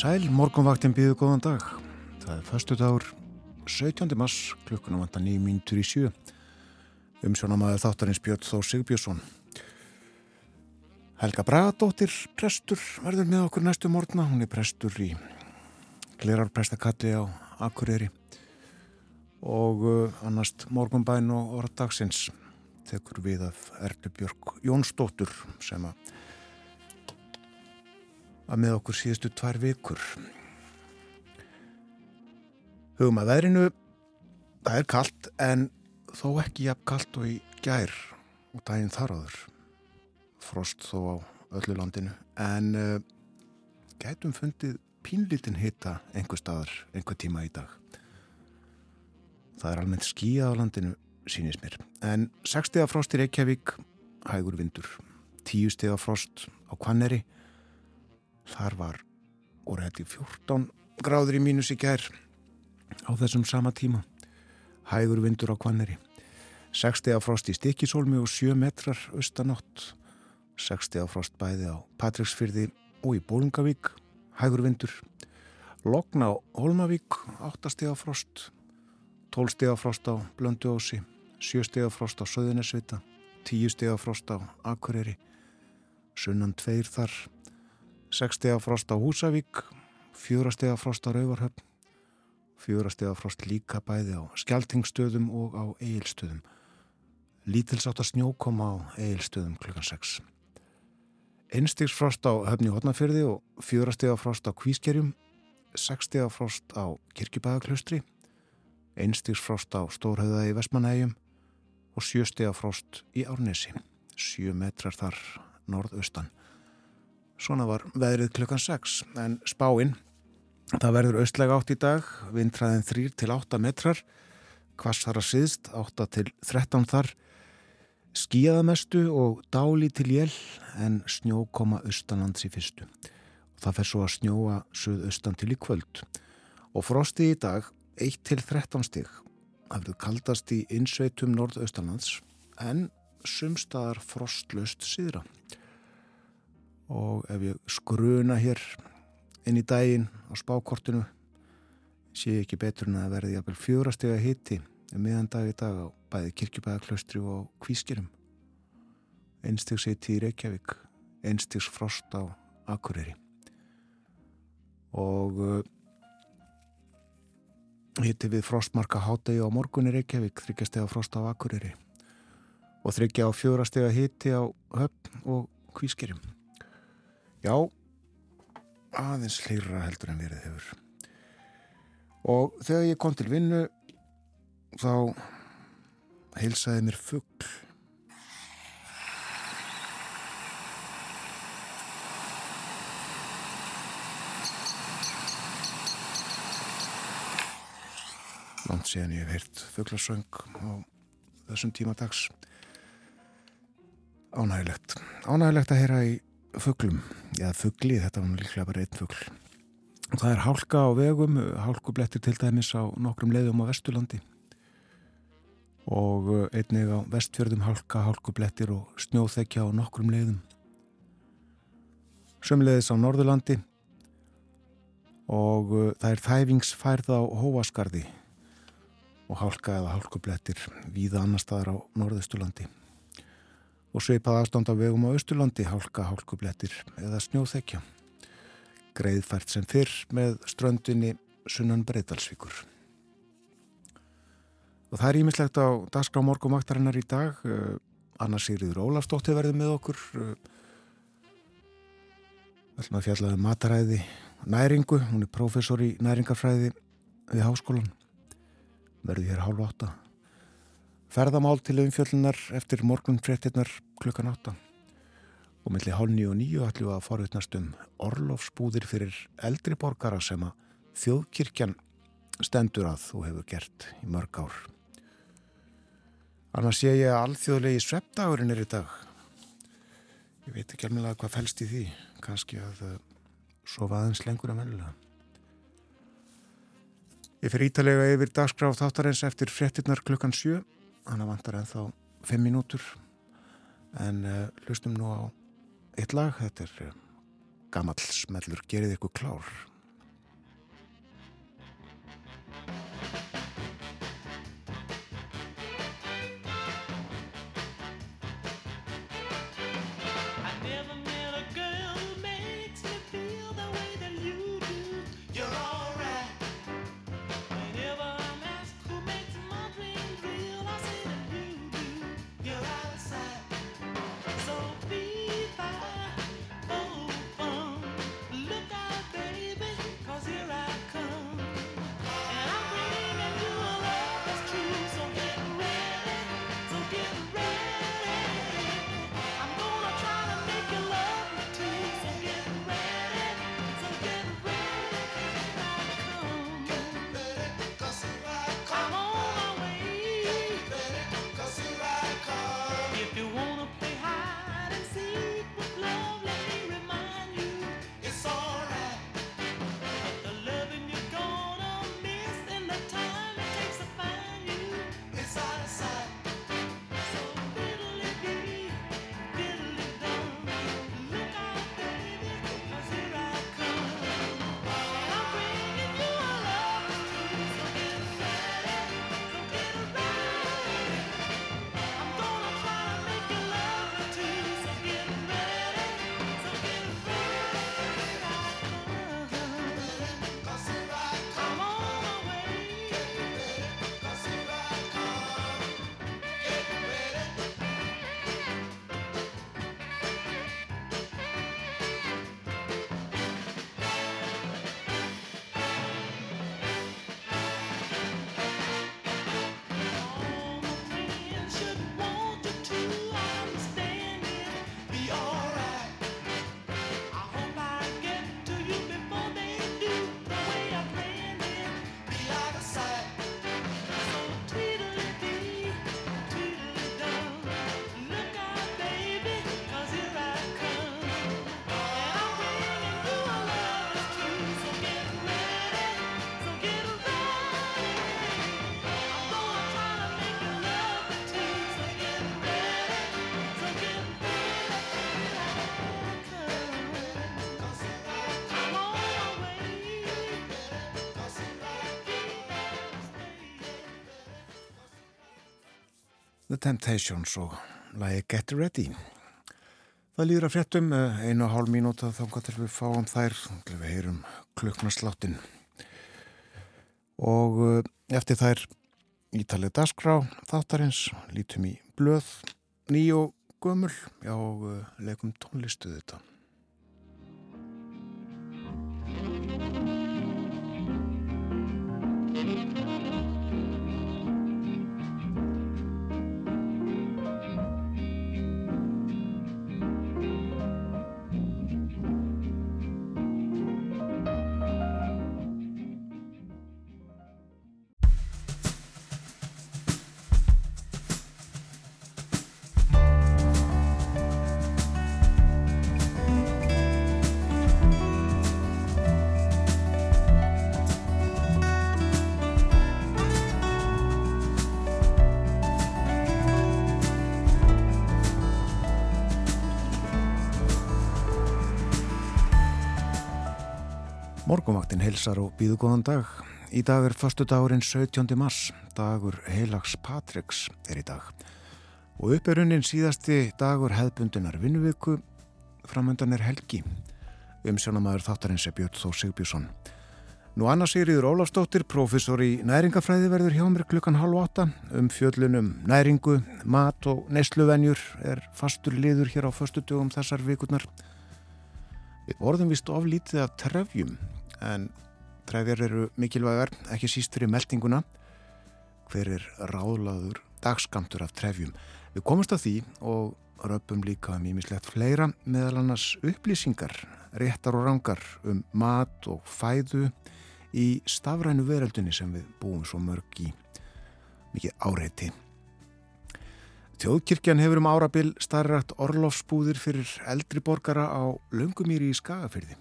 sæl, morgunvaktin býðu góðan dag. Það er förstu dagur 17. mars, klukkunum vantar nýjum mínutur í sjö. Umsjónamaður þáttarins Björn Þó Sigbjörnsson. Helga Bragadóttir, prestur, verður með okkur næstu morgna. Hún er prestur í Glerarprestakalli á Akureyri og uh, annast morgunbæn og orðdagsins tekur við af Erlu Björg Jónsdóttur sem að að með okkur síðustu tvær vikur. Hugum að veðrinu, það er kallt en þó ekki jafn kallt og í gær og daginn þar áður. Frost þó á öllu landinu en uh, gætum fundið pínlítinn hitta einhver staðar, einhver tíma í dag. Það er almennt skíða á landinu, sínist mér. En 6 steg af frost í Reykjavík, hægur vindur. 10 steg af frost á Kvanneri, Þar var voru hætti 14 gráður í mínus í gær á þessum sama tíma. Hægur vindur á kvanneri. 60 af frost í Stikisólmi og 7 metrar austanótt. 60 af frost bæði á Patricksfyrði og í Bólungavík. Hægur vindur. Logn á Holmavík, 8 steg af frost. 12 steg af frost á Blönduósi. 7 steg af frost á Söðunesvita. 10 steg af frost á Akureyri. Sunnan tveir þar. 6 steg frost á Húsavík, 4 steg frost á Rauvarhöfn, 4 steg frost líka bæði á Skeltingstöðum og á Egilstöðum. Lítilsátt að snjó koma á Egilstöðum klukkan 6. Einstigs frost á Höfni Hotnafyrði og 4 steg frost á Kvískerjum, 6 steg frost á Kirkjubæðaklaustri, einstigs frost á Stórhauða í Vestmanægjum og 7 steg frost í Árnesi, 7 metrar þar norðaustan. Svona var veðrið klukkan 6 en spáinn, það verður austlega átt í dag, vindræðin 3 til 8 metrar, kvassar að síðst 8 til 13 þar, skíðamestu og dáli til jél en snjó koma austanlands í fyrstu. Það fer svo að snjóa suðaustan til í kvöld og frosti í dag 1 til 13 stig. Það verður kaldast í innsveitum nordaustanlands en sumstaðar frostlöst síðra og ef ég skruna hér inn í daginn á spákortinu sé ekki betur en að verði jafnvel fjórastega hitti um miðan dag í dag á bæði kirkjubæðaklaustri og kvískirum einstegs hitti í Reykjavík einstegs frost á Akureyri. Og uh, hitti við frostmarka hátegi á morgunni Reykjavík þryggjastega frost á Akureyri. Og þryggja á fjórastega hitti á höfn og kvískirum Já, aðeins hlýra heldur en verið hefur. Og þegar ég kom til vinnu, þá heilsaði mér fuggl. Langt síðan ég hef heyrt fugglasöng á þessum tíma dags. Ánægilegt. Ánægilegt að heyra í fugglum, eða fuggli, þetta var líklega bara einn fuggl. Það er hálka á vegum, hálkublettir til dæmis á nokkrum leiðum á Vesturlandi. Og einnig á vestfjörðum hálka, hálkublettir og snjóþekja á nokkrum leiðum. Sömleiðis á Norðurlandi. Og það er þæfingsfærð á Hóaskarði. Og hálka eða hálkublettir víða annar staðar á Norðusturlandi og sveipað aðstand á vegum á Östurlandi, hálka, hálkublettir eða snjóþekja. Greiðfært sem fyrr með ströndinni sunnan breytalsvíkur. Og það er ímislegt á dagskrá morgumaktarinnar í dag. Uh, Anna Sigriður Ólafsdóttir verði með okkur. Uh, ætlum að fjallaði um mataræði næringu. Hún er prófessor í næringarfræði við háskólan. Verði hér hálfa átta ferðamál til umfjöldunar eftir morgun frettinnar klukkan 8 og millir hálf 9 og 9 ætlum við að forutnast um orlofsbúðir fyrir eldri borgara sem að þjóðkirkjan stendur að og hefur gert í mörg ár. Annars sé ég að alþjóðlegi sveppdagurinn er í dag. Ég veit ekki alveg hvað fælst í því. Kanski að eh, sofa aðeins lengur að mennilega. Ég fyrir ítalega yfir dagskráð þáttarins eftir frettinnar klukkan 7 hann vantar ennþá 5 mínútur. En eh, hlustum nú á eitt lag, þetta er eh, gammal smellur, gerðið ykkur klár. The Temptations og lagi Get Ready. Það líður að fréttum eh, einu og hálf mínúta þá hvað til við fáum þær, til við heyrum klukknarsláttin. Og eh, eftir þær ítalið dasgrá þáttarins, lítum í blöð, ný og gömul, já, eh, leikum tónlistu þetta. Heilsar og býðu góðan dag. Í dag er förstu dagurinn 17. mars, dagur heilags Patriks er í dag. Og upp er unnin síðasti dagur hefðbundunar vinnuviku, framöndan er helgi. Umsjónamaður þáttarins er Björn Þó Sigbjörnsson. Nú annars Sigriður Ólafsdóttir, professor í næringafræði verður hjá mér klukkan halv åtta um fjöllunum næringu, mat og neysluvenjur er fastur liður hér á förstu dögum þessar vikurnar. Við orðum vist oflítið af trefjum en trefjar eru mikilvægar, ekki síst fyrir meldinguna. Hver er ráðlaður dagskamtur af trefjum? Við komumst að því og röpum líka um ímislegt fleira meðal annars upplýsingar, réttar og rangar um mat og fæðu í stafrænu veröldunni sem við búum svo mörg í mikið áreiti. Þjóðkirkjan hefur um árabil starrat orlofsbúðir fyrir eldri borgara á Lungumýri í Skagafyrði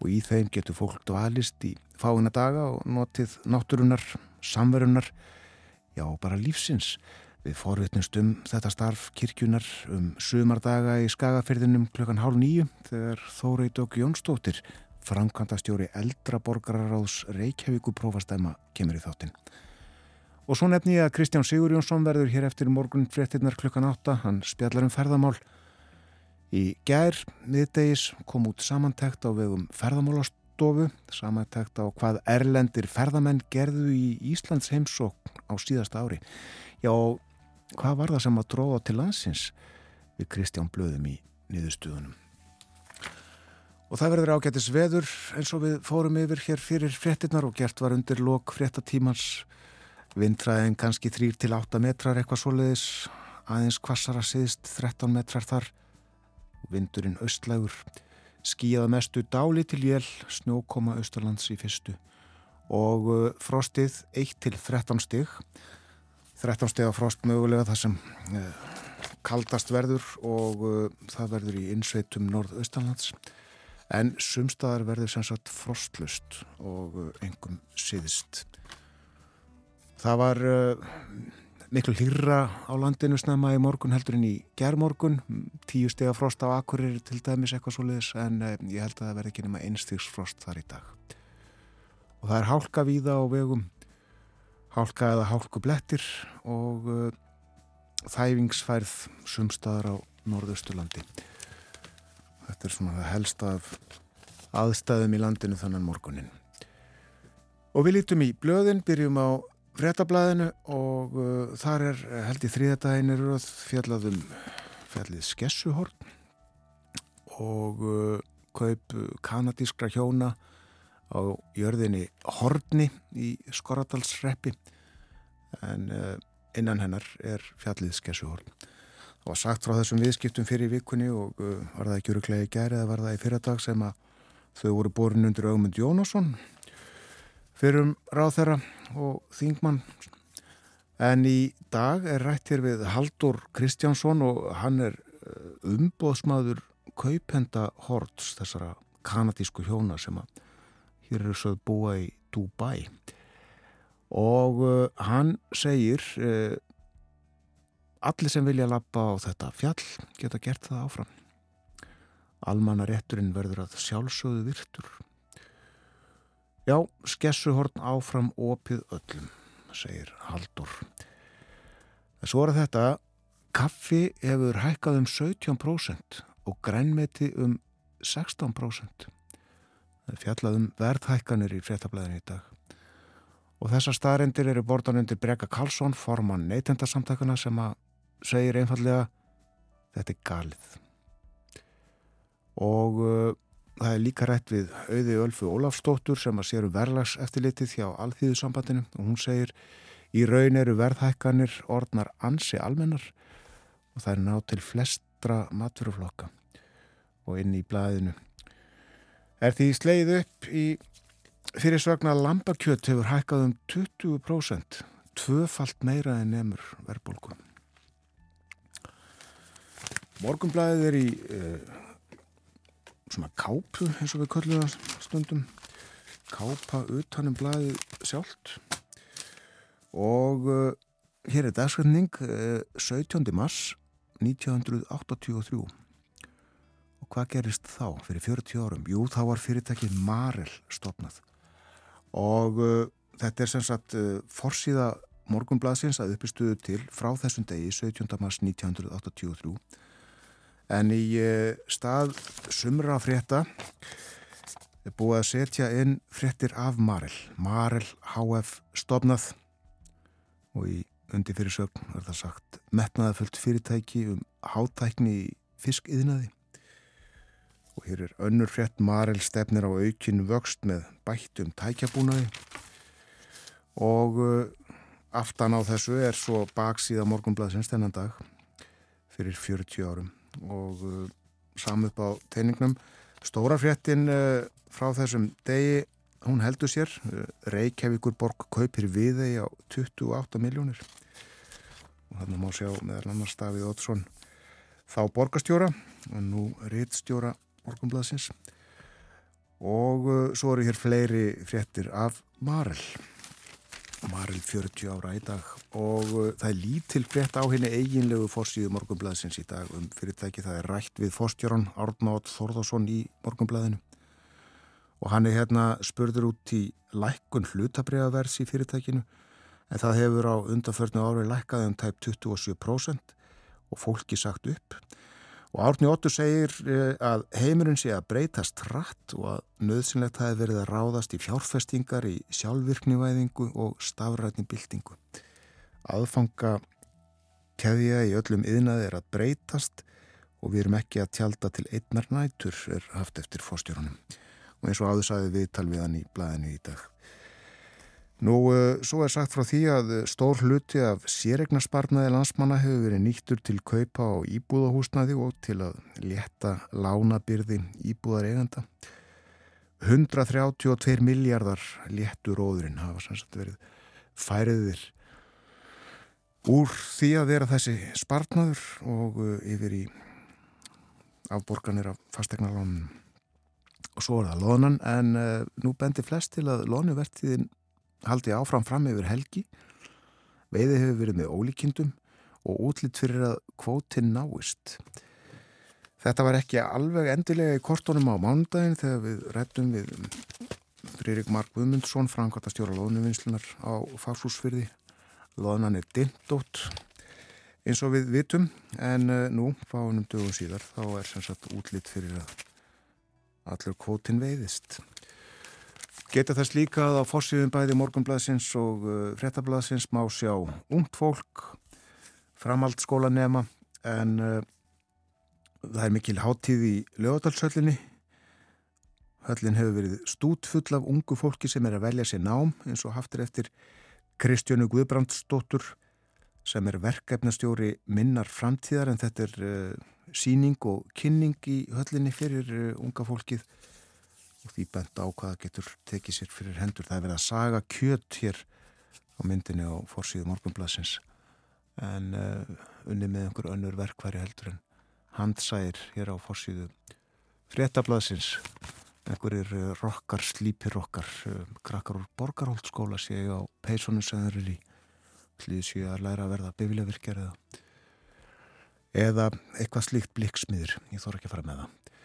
og í þeim getur fólk dvalist í fáina daga og notið náttúrunar, samverunar, já bara lífsins. Við forvitnumst um þetta starf kirkjunar um sumardaga í Skagafyrðinum klukkan hálf nýju þegar Þóreit og Jónsdóttir, framkvæmdastjóri eldra borgararáðs Reykjavíku prófastæma kemur í þáttinn. Og svo nefni ég að Kristján Sigur Jónsson verður hér eftir morgun fréttinnar klukkan 8. Hann spjallar um ferðamál. Í gær miðdegis kom út samantækt á vegum ferðamálastofu, samantækt á hvað erlendir ferðamenn gerðu í Íslands heimsókn á síðasta ári. Já, hvað var það sem að dróða til landsins við Kristján Blöðum í niðurstuðunum? Og það verður ágættis veður eins og við fórum yfir hér fyrir fréttinnar og gert var undir lok fréttatímans Vindræðin kannski 3-8 metrar eitthvað svoleiðis, aðeins kvassara siðst 13 metrar þar. Vindurinn austlægur, skíjaða mestu dáli til jél, snjókoma austurlands í fyrstu og uh, frostið 1-13 stig. 13 stig af frost mögulega það sem uh, kaldast verður og uh, það verður í innsveitum norð-austalands. En sumstaðar verður sem sagt frostlust og engum siðist. Það var miklu hlýra á landinu snemma í morgun heldur en í gerðmorgun, tíu steg af frost á akkurir til dæmis eitthvað svo leiðis en uh, ég held að það verði ekki nema einstigsfrost þar í dag. Og það er hálka víða á vegum, hálka eða hálku blettir og uh, þæfingsfærð sumstaðar á norðausturlandi. Þetta er svona það helsta af aðstæðum í landinu þannan morgunin. Og við lítum í blöðin, byrjum á fréttablaðinu og uh, þar er held í að fjallaðum fjallið Skessuhorn og uh, kaup kanadískra hjóna á jörðinni Horni í Skoradalsreppi en uh, innan hennar er fjallið Skessuhorn. Það var sagt frá þessum viðskiptum fyrir vikunni og uh, var það ekki öruglega í gæri eða var það í fyrradag sem að þau voru borin undir augmund Jónasson fyrir um ráð þeirra og Þingmann. En í dag er rætt hér við Haldur Kristjánsson og hann er eh, umbóðsmaður kaupenda Horts þessara kanadísku hjóna sem að hér eru sögð búa í Dubai. Og uh, hann segir uh, allir sem vilja lappa á þetta fjall geta gert það áfram. Almanna rétturinn verður að sjálfsögðu virtur Já, skessuhorn áfram opið öllum, segir Haldur. Svo er þetta, kaffi hefur hækkað um 17% og grænmeti um 16%. Það er fjallað um verðhækkanir í fréttablaðinu í dag. Og þessar staðrendir eru bortan undir Breka Karlsson, forman neytendarsamtakana sem að segir einfallega þetta er galið. Og uh, Það er líka rætt við auði Ölfu Ólafstóttur sem að séru um verðlags eftirlitið hjá Alþýðusambandinu og hún segir í raun eru verðhækkanir orðnar ansi almennar og það er ná til flestra maturuflokka og inn í blæðinu. Er því sleið upp í fyrirsvagna lambakjött hefur hækkað um 20% tvöfalt meira en nefnur verðbólku. Morgunblæðið er í uh, svona kápu eins og við köllum það stundum kápa utanum blæði sjálft og uh, hér er dagskrætning uh, 17. mars 1983 og hvað gerist þá fyrir 40 árum? Jú, þá var fyrirtækið Marel stopnað og uh, þetta er sem sagt forsíða morgunblæðsins að uppistuðu til frá þessum degi 17. mars 1983 en í eh, stað sumra frétta er búið að setja inn fréttir af Marel. Marel HF stopnað og í undir fyrir sögn er það sagt metnaðafullt fyrirtæki um hátækni í fiskiðnaði og hér er önnur frétt. Marel stefnir á aukin vöxt með bættum tækjabúnaði. Og uh, aftan á þessu er svo baksíða morgunblæðsins þennan dag. Fyrir 40 árum og uh, samu upp á teiningnum. Stóra fréttin uh, frá þessum degi, hún heldur sér, uh, Reykjavíkur borg kaupir við þeir á 28 miljónir. og þannig má sjá meðal annars Davíð Ótsson þá borgastjóra og nú rittstjóra morgunbladsins og svo eru hér fleiri fréttir af Marel Marel 40 ára í dag. Og uh, það er lítil frétt á henni eiginlegu fórsíðu morgunbladsins í dag um fyrirtæki það er rætt við fórstjóran Árnátt Þorðarsson í morgunbladinu og hann er hérna spurður út í lækkun hlutabriðaverðs í fyrirtækinu en það hefur á undanförnu árið lækkað um tæp 27% og fólki sagt upp og Árni Óttur segir eh, að heimurinn sé að breytast hratt og að nöðsynlegt hafi verið að ráðast í fjárfestingar í sjálfvirknivæðingu og stafrætni byltingu. Aðfanga keðja í öllum yðnaði er að breytast og við erum ekki að tjálta til einnar nætur er haft eftir fórstjórunum og eins og áður saði við talviðan í blæðinu í dag. Nú, uh, svo er sagt frá því að stór hluti af sérregnarsparnaði landsmanna hefur verið nýttur til kaupa á íbúðahúsnaði og til að leta lánabyrði íbúðar eiganda. 132 miljardar léttur óðurinn hafa sannsagt verið færiðir úr því að vera þessi sparnaður og uh, yfir í afborganir af fastegnarlónum. Og svo er það lónan en nú bendir flest til að lónuvertiðin haldi áfram fram yfir helgi. Veiði hefur verið með ólíkindum og útlýtt fyrir að kvótinn náist. Þetta var ekki alveg endilega í kortónum á mánudagin þegar við rættum við Fririk Mark Guðmundsson, framkvæmta stjóra loðnuvinslunar á Farsúsfyrði. Loðnan er dindótt eins og við vitum en uh, nú, fáinum dögum síðar, þá er sem sagt útlýtt fyrir að allur kvótinn veiðist. Geta þess líka að á fórsíðum bæði morgunblæðsins og uh, frettablaðsins má sjá ungt fólk, framhaldsskólanema en uh, það er mikil háttíð í lögadalshöllinni. Höllin hefur verið stútfull af ungu fólki sem er að velja sér nám eins og haftir eftir Kristjónu Guðbrandsdóttur sem er verkefnastjóri minnar framtíðar en þetta er uh, síning og kynning í höllinni fyrir uh, unga fólkið og því bent á hvaða getur tekið sér fyrir hendur. Það er verið að saga kjött hér á myndinni á fórsíðu morgunblassins en uh, unni með einhver önnur verkværi heldur en handsæðir hér á fórsíðu fréttablassins einhverjir uh, rokkar, slípirokkar uh, krakkar úr borgarhóldskóla sé ég á þeir eru í. Hlýðis ég að læra að verða bifilegvirkjar eða eða eitthvað slíkt blikksmiður ég þór ekki að fara með það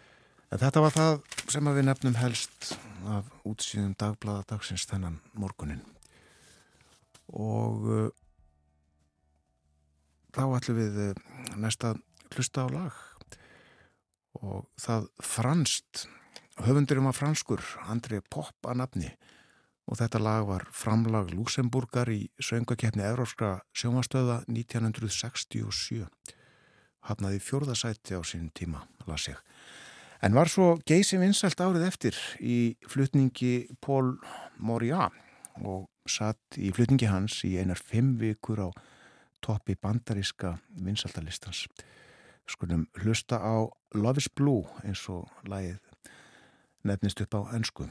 En þetta var það sem við nefnum helst af útsýðum dagbladar dagsins þennan morgunin. Og uh, þá ætlum við uh, næsta hlusta á lag og það franst, höfundurum af franskur, André Popp að nafni og þetta lag var framlag Luxemburgar í söngakefni Európska sjómastöða 1967. Hafnaði fjórðasæti á sín tíma, las ég. En var svo geysi vinsalt árið eftir í flutningi Pól Moria og satt í flutningi hans í einar fimm vikur á toppi bandariska vinsaltalistans. Skulum hlusta á Love is Blue eins og lagið nefnist upp á önsku.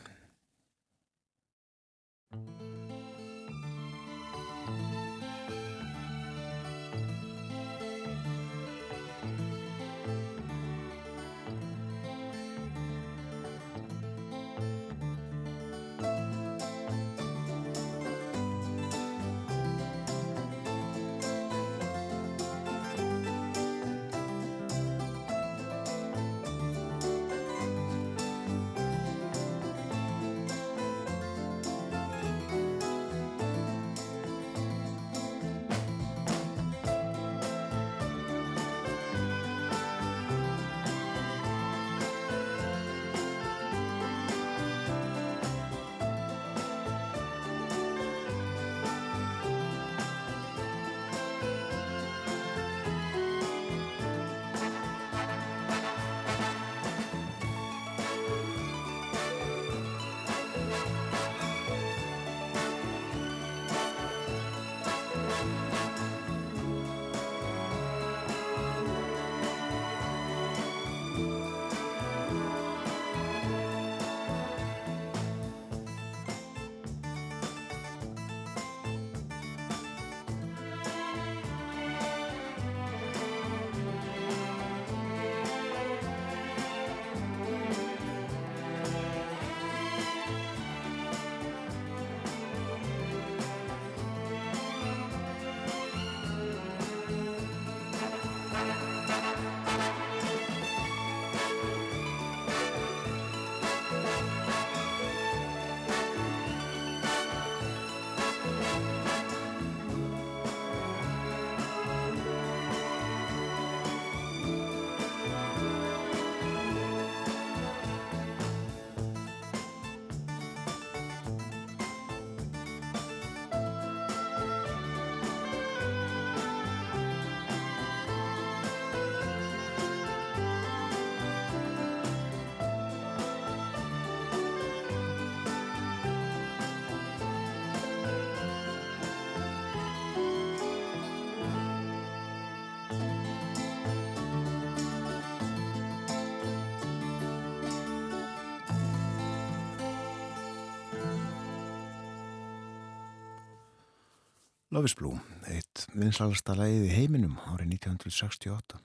Love is Blue, eitt vinsalasta lægið í heiminum árið 1968.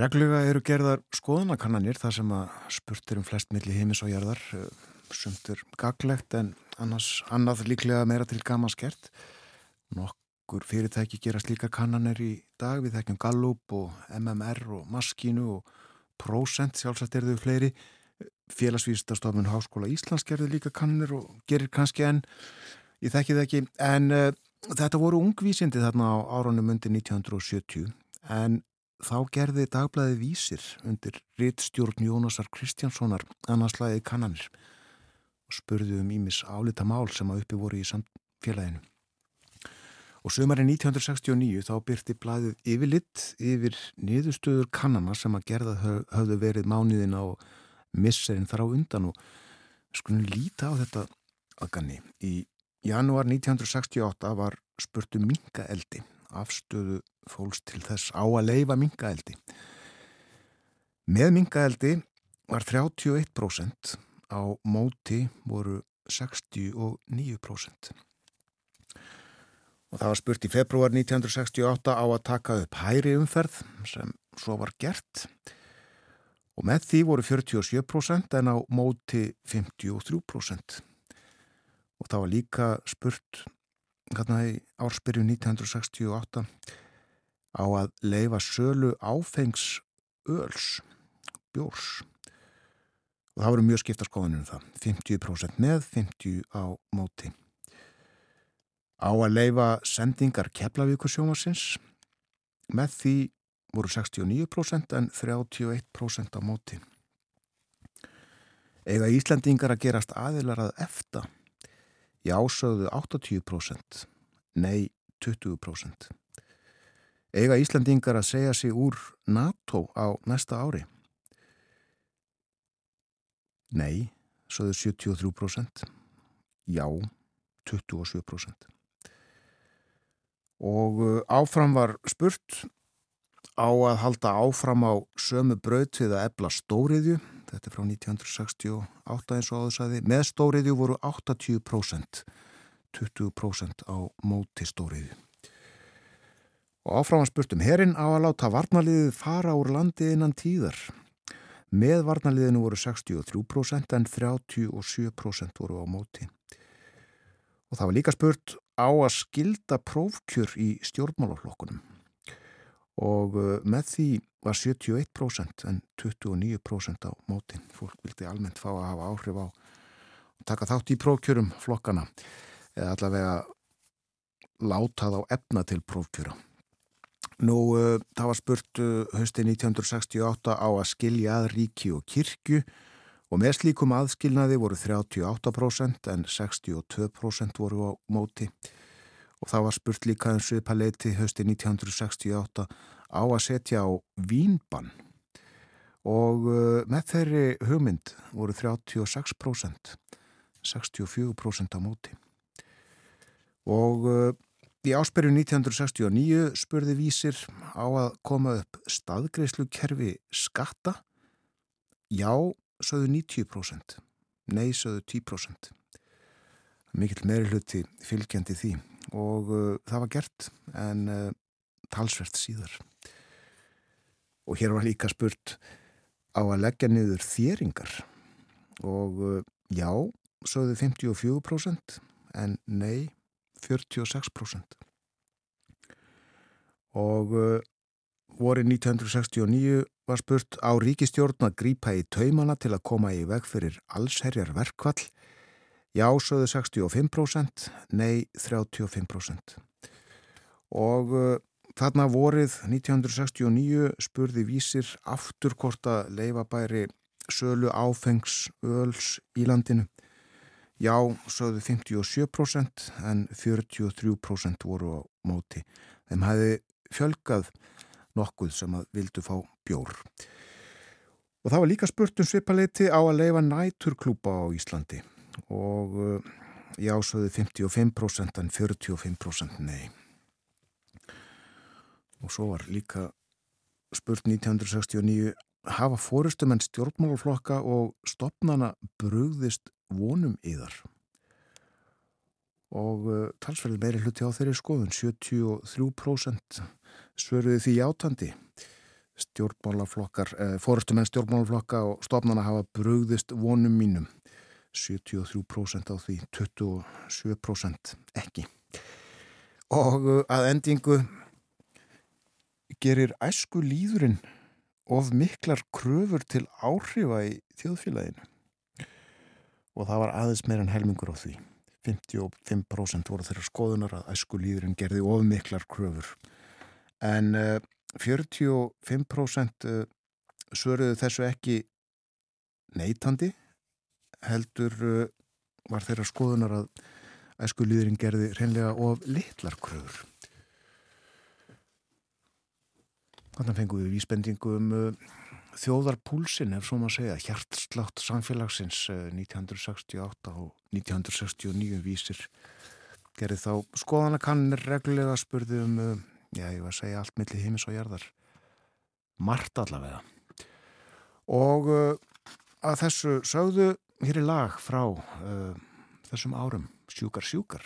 Regluga eru gerðar skoðanakannanir þar sem að spurtir um flest milli heimis og jarðar, eh, sumtur gaglegt en annars, annað líklega meira til gamanskert. Nokkur fyrirtæki gera slíka kannanir í dag, við þekkjum Gallup og MMR og Maskínu og Procent, sjálfsagt er þau fleiri. Félagsvísastofnun Háskóla Íslands gerði líka kannanir og gerir kannski enn Ég þekki það ekki, en uh, þetta voru ungvísindi þarna á árunum undir 1970 en þá gerði dagblæði vísir undir rittstjórn Jónasar Kristjánssonar annarslæði kannanir og spurði um ímis álita mál sem að uppi voru í samfélaginu. Og sömarinn 1969 þá byrti blæðið yfirlitt yfir niðurstöður kannana sem að gerða höfðu verið mánuðin á misserinn þar á undan og skulum líta á þetta aðganni í Janúar 1968 var spurtu mingaeldi, afstöðu fólks til þess á að leifa mingaeldi. Með mingaeldi var 31%, á móti voru 69%. Og það var spurt í februar 1968 á að taka upp hæri umferð sem svo var gert og með því voru 47% en á móti 53% og það var líka spurt hérna í árspyrju 1968 á að leifa sölu áfengs öls, bjórs. Og það voru mjög skipta skoðanum það. 50% með, 50% á móti. Á að leifa sendingar keflavíkursjómasins með því voru 69% en 31% á móti. Eða Íslandingar að gerast aðilar að efta Já sögðu 80%, nei 20%. Eiga Íslandingar að segja sig úr NATO á næsta ári? Nei, sögðu 73%, já 27%. Og uh, áfram var spurt á að halda áfram á sömu braut við að ebla stóriðju þetta er frá 1968 eins og áður saði, með stóriðju voru 80%, 20% á móti stóriðju. Og áframan spurtum, herrin á að láta varnaliðið fara úr landi innan tíðar. Með varnaliðinu voru 63% en 37% voru á móti. Og það var líka spurt á að skilda prófkjör í stjórnmálaflokkunum. Og uh, með því var 71% en 29% á mótin. Fólk vildi almennt fá að hafa áhrif á að taka þátt í prófkjörum flokkana eða allavega láta þá efna til prófkjöra. Nú, uh, það var spurt uh, hösti 1968 á að skilja að ríki og kirkju og með slíkum aðskilnaði voru 38% en 62% voru á móti og það var spurt líka um sviðpaleiti hösti 1968 á að setja á vínbann. Og uh, með þeirri hugmynd voru 36% 64% á móti. Og uh, í ásperju 1969 spurði vísir á að koma upp staðgreyslukerfi skatta? Já, sögðu 90% nei, sögðu 10% mikill meiri hluti fylgjandi því og uh, það var gert en uh, talsvert síðar. Og hér var líka spurt á að leggja niður þýringar og uh, já, sögðu 54% en nei 46% og uh, voru 1969 var spurt á ríkistjórn að grípa í taumana til að koma í veg fyrir allsherjar verkvall já, sögðu 65% nei 35% og uh, Þarna vorið 1969 spurði vísir aftur hvort að leifabæri sölu áfengs öls í landinu. Já, sögðu 57% en 43% voru á móti. Þeim hefði fjölgað nokkuð sem að vildu fá bjór. Og það var líka spurt um svipaleiti á að leifa næturklúpa á Íslandi og eh, já, sögðu 55% en 45% nei. Og svo var líka spurt 1969 hafa fórustumenn stjórnmálaflokka og stopnana brugðist vonum yðar? Og uh, talsverði meiri hluti á þeirri skoðun 73% svöruði því átandi stjórnmálaflokkar eh, fórustumenn stjórnmálaflokka og stofnana hafa brugðist vonum mínum 73% á því 27% ekki. Og uh, að endingu gerir æsku líðurinn of miklar kröfur til áhrifa í þjóðfélaginu. Og það var aðeins meira en helmingur á því. 55% voru þeirra skoðunar að æsku líðurinn gerði of miklar kröfur. En uh, 45% uh, svöruðu þessu ekki neitandi heldur uh, var þeirra skoðunar að æsku líðurinn gerði reynlega of litlar kröfur Þannig fengum við vísbendingu um uh, þjóðarpúlsin, ef svo maður segja, hjartslátt samfélagsins uh, 1968 og 1969 vísir. Gerði þá skoðanakannir reglulega spurði um, já ég var að segja allt millir heimis og jarðar. Mart allavega. Og að þessu sögðu hér í lag frá þessum árum, sjúkar sjúkar.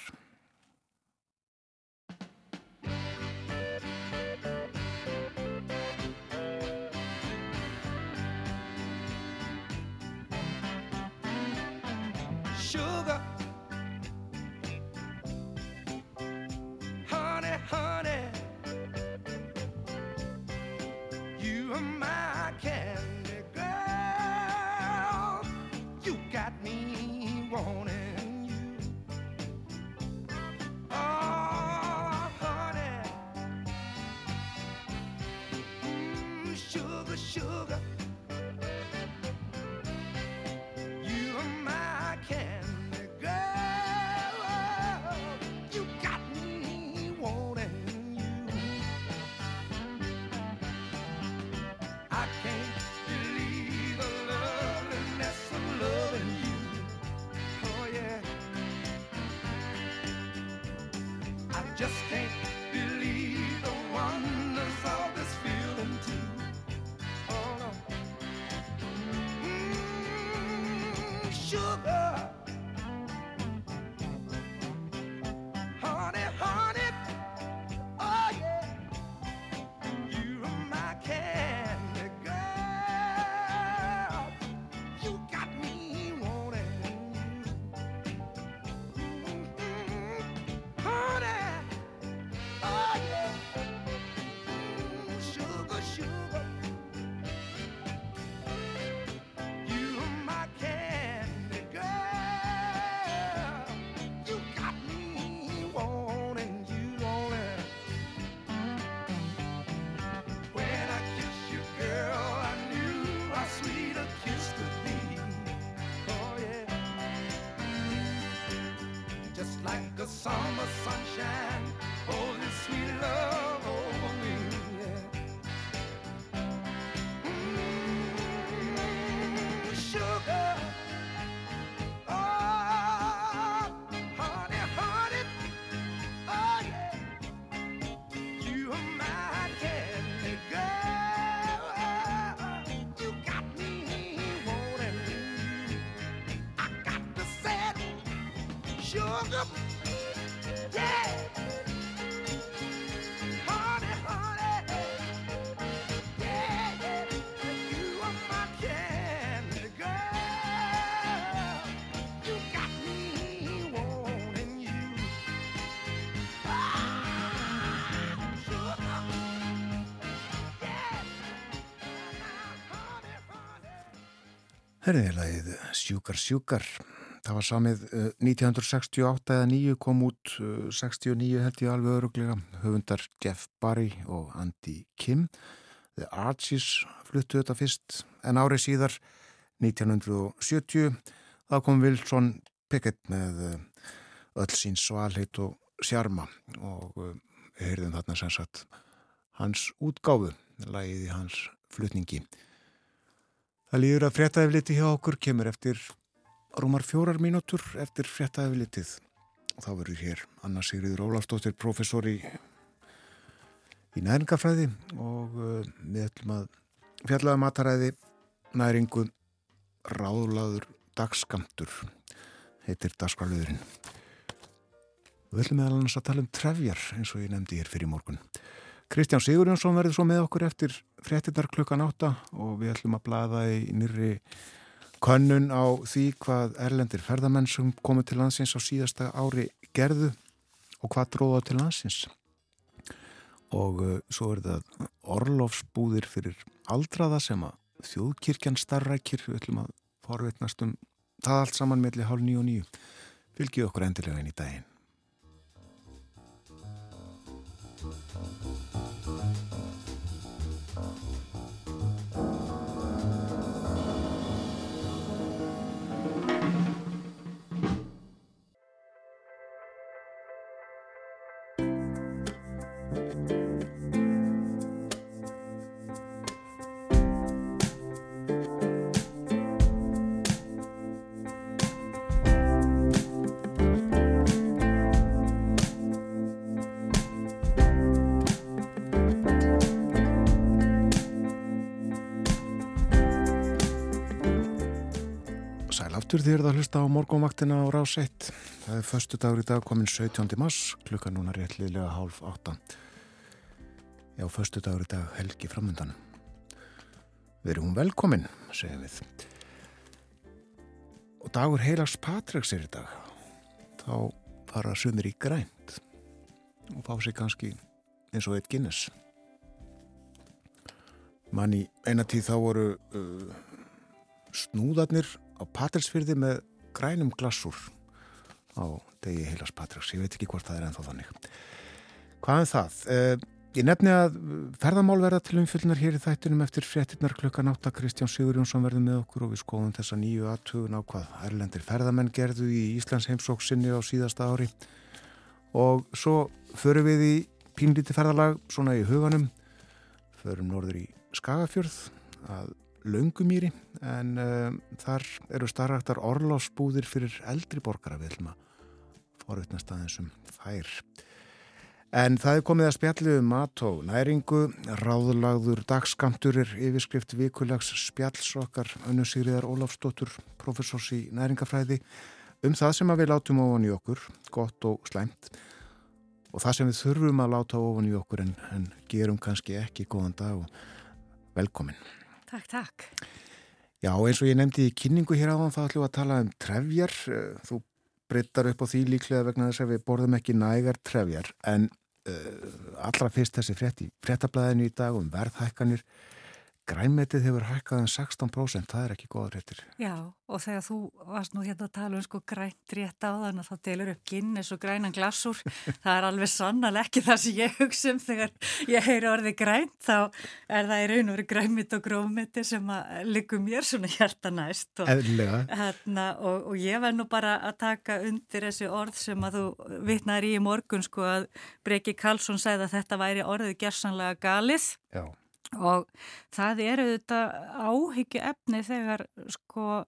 Herðilegið Sjúkar Sjúkar. Það var samið 1968 uh, eða 9 kom út 69 uh, held ég alveg öruglega. Höfundar Jeff Barry og Andy Kim. The Archies fluttu þetta fyrst en árið síðar 1970 þá kom Wilson Pickett með uh, öll sín svalheit og sjarma og við heyrðum þarna sem sagt hans útgáfu, lægiði hans flutningi. Það líður að fréttaefliti hjá okkur kemur eftir rúmar fjórar mínútur eftir fréttaeflitið. Þá verður hér Anna Sigriður Ólafsdóttir, professor í, í næringafræði og uh, við ætlum að fjallaða um mataræði næringu ráðlaður dagskamtur heitir dagskalöðurinn. Við ætlum meðal annars að tala um trefjar eins og ég nefndi hér fyrir morgun. Kristján Sigurjónsson verður svo með okkur eftir frettinnar klukkan átta og við ætlum að blaða í nýri könnun á því hvað erlendir ferðamenn sem komið til landsins á síðasta ári gerðu og hvað dróða til landsins. Og uh, svo er það orlofsbúðir fyrir aldraða sem að þjóðkirkjan starrækir, við ætlum að forvitnast um það allt saman melli hálf nýju og nýju. Fylgjið okkur endilega inn í daginn. Aftur því er það að hlusta á morgunvaktina á rás 1. Það er förstu dagur í dag komin 17. mars, klukka núna réttliðlega hálf 8. Já, förstu dagur í dag helgi framöndan. Við erum velkomin, segjum við. Og dagur heilags Patreks er í dag. Þá fara sumir í grænt og fá sig kannski eins og eitt Guinness. Mann í einatíð þá voru uh, snúðarnir á Patrísfyrði með grænum glassúr á degi heilas Patriks. Ég veit ekki hvort það er ennþá þannig. Hvað er það? Eh, ég nefni að ferðamál verða til umfylgnar hér í þættunum eftir fréttinnar klukkan átta. Kristján Sigurjónsson verður með okkur og við skoðum þessa nýju aðtugun á hvað erlendir ferðamenn gerðu í Íslands heimsóksinni á síðasta ári. Og svo förum við í pínlíti ferðalag svona í huganum. Förum norður í Skagafjörð að Laungumýri en um, þar eru starraktar orlásbúðir fyrir eldri borgara við ætlum að forutnast aðeins um þær. En það er komið að spjallu um mat og næringu, ráðlagður dagskamtur er yfirskrift vikulags spjalls okkar önnu Sigriðar Ólafsdóttur, professors í næringafræði, um það sem við látum ofan í okkur, gott og slæmt og það sem við þurfum að láta ofan í okkur en, en gerum kannski ekki góðan dag og velkomin. Takk, takk. Já, eins og ég nefndi í kynningu hér áðan þá ætlum við að tala um trefjar. Eh, þú breyttar upp á því líklega vegna þess að við borðum ekki nægar trefjar en uh, allra fyrst þessi frétt í fréttablaðinu í dag um verðhækkanir grænmetið hefur hækkað um 16%, það er ekki góða réttir. Já, og þegar þú varst nú hérna að tala um sko grænt rétt á þann að þá delur upp Guinness og grænan glassúr, það er alveg sannal ekki það sem ég hugsa um þegar ég heyri orði grænt, þá er það í raun og veru grænmitt og grófmitti sem að liggum mér svona hjarta næst. Og. Hérna, og, og ég verð nú bara að taka undir þessi orð sem að þú vitnar í morgun sko að Breki Karlsson segði að þetta væri orðið gersanlega galið. Já og það eru þetta áhyggju efni þegar sko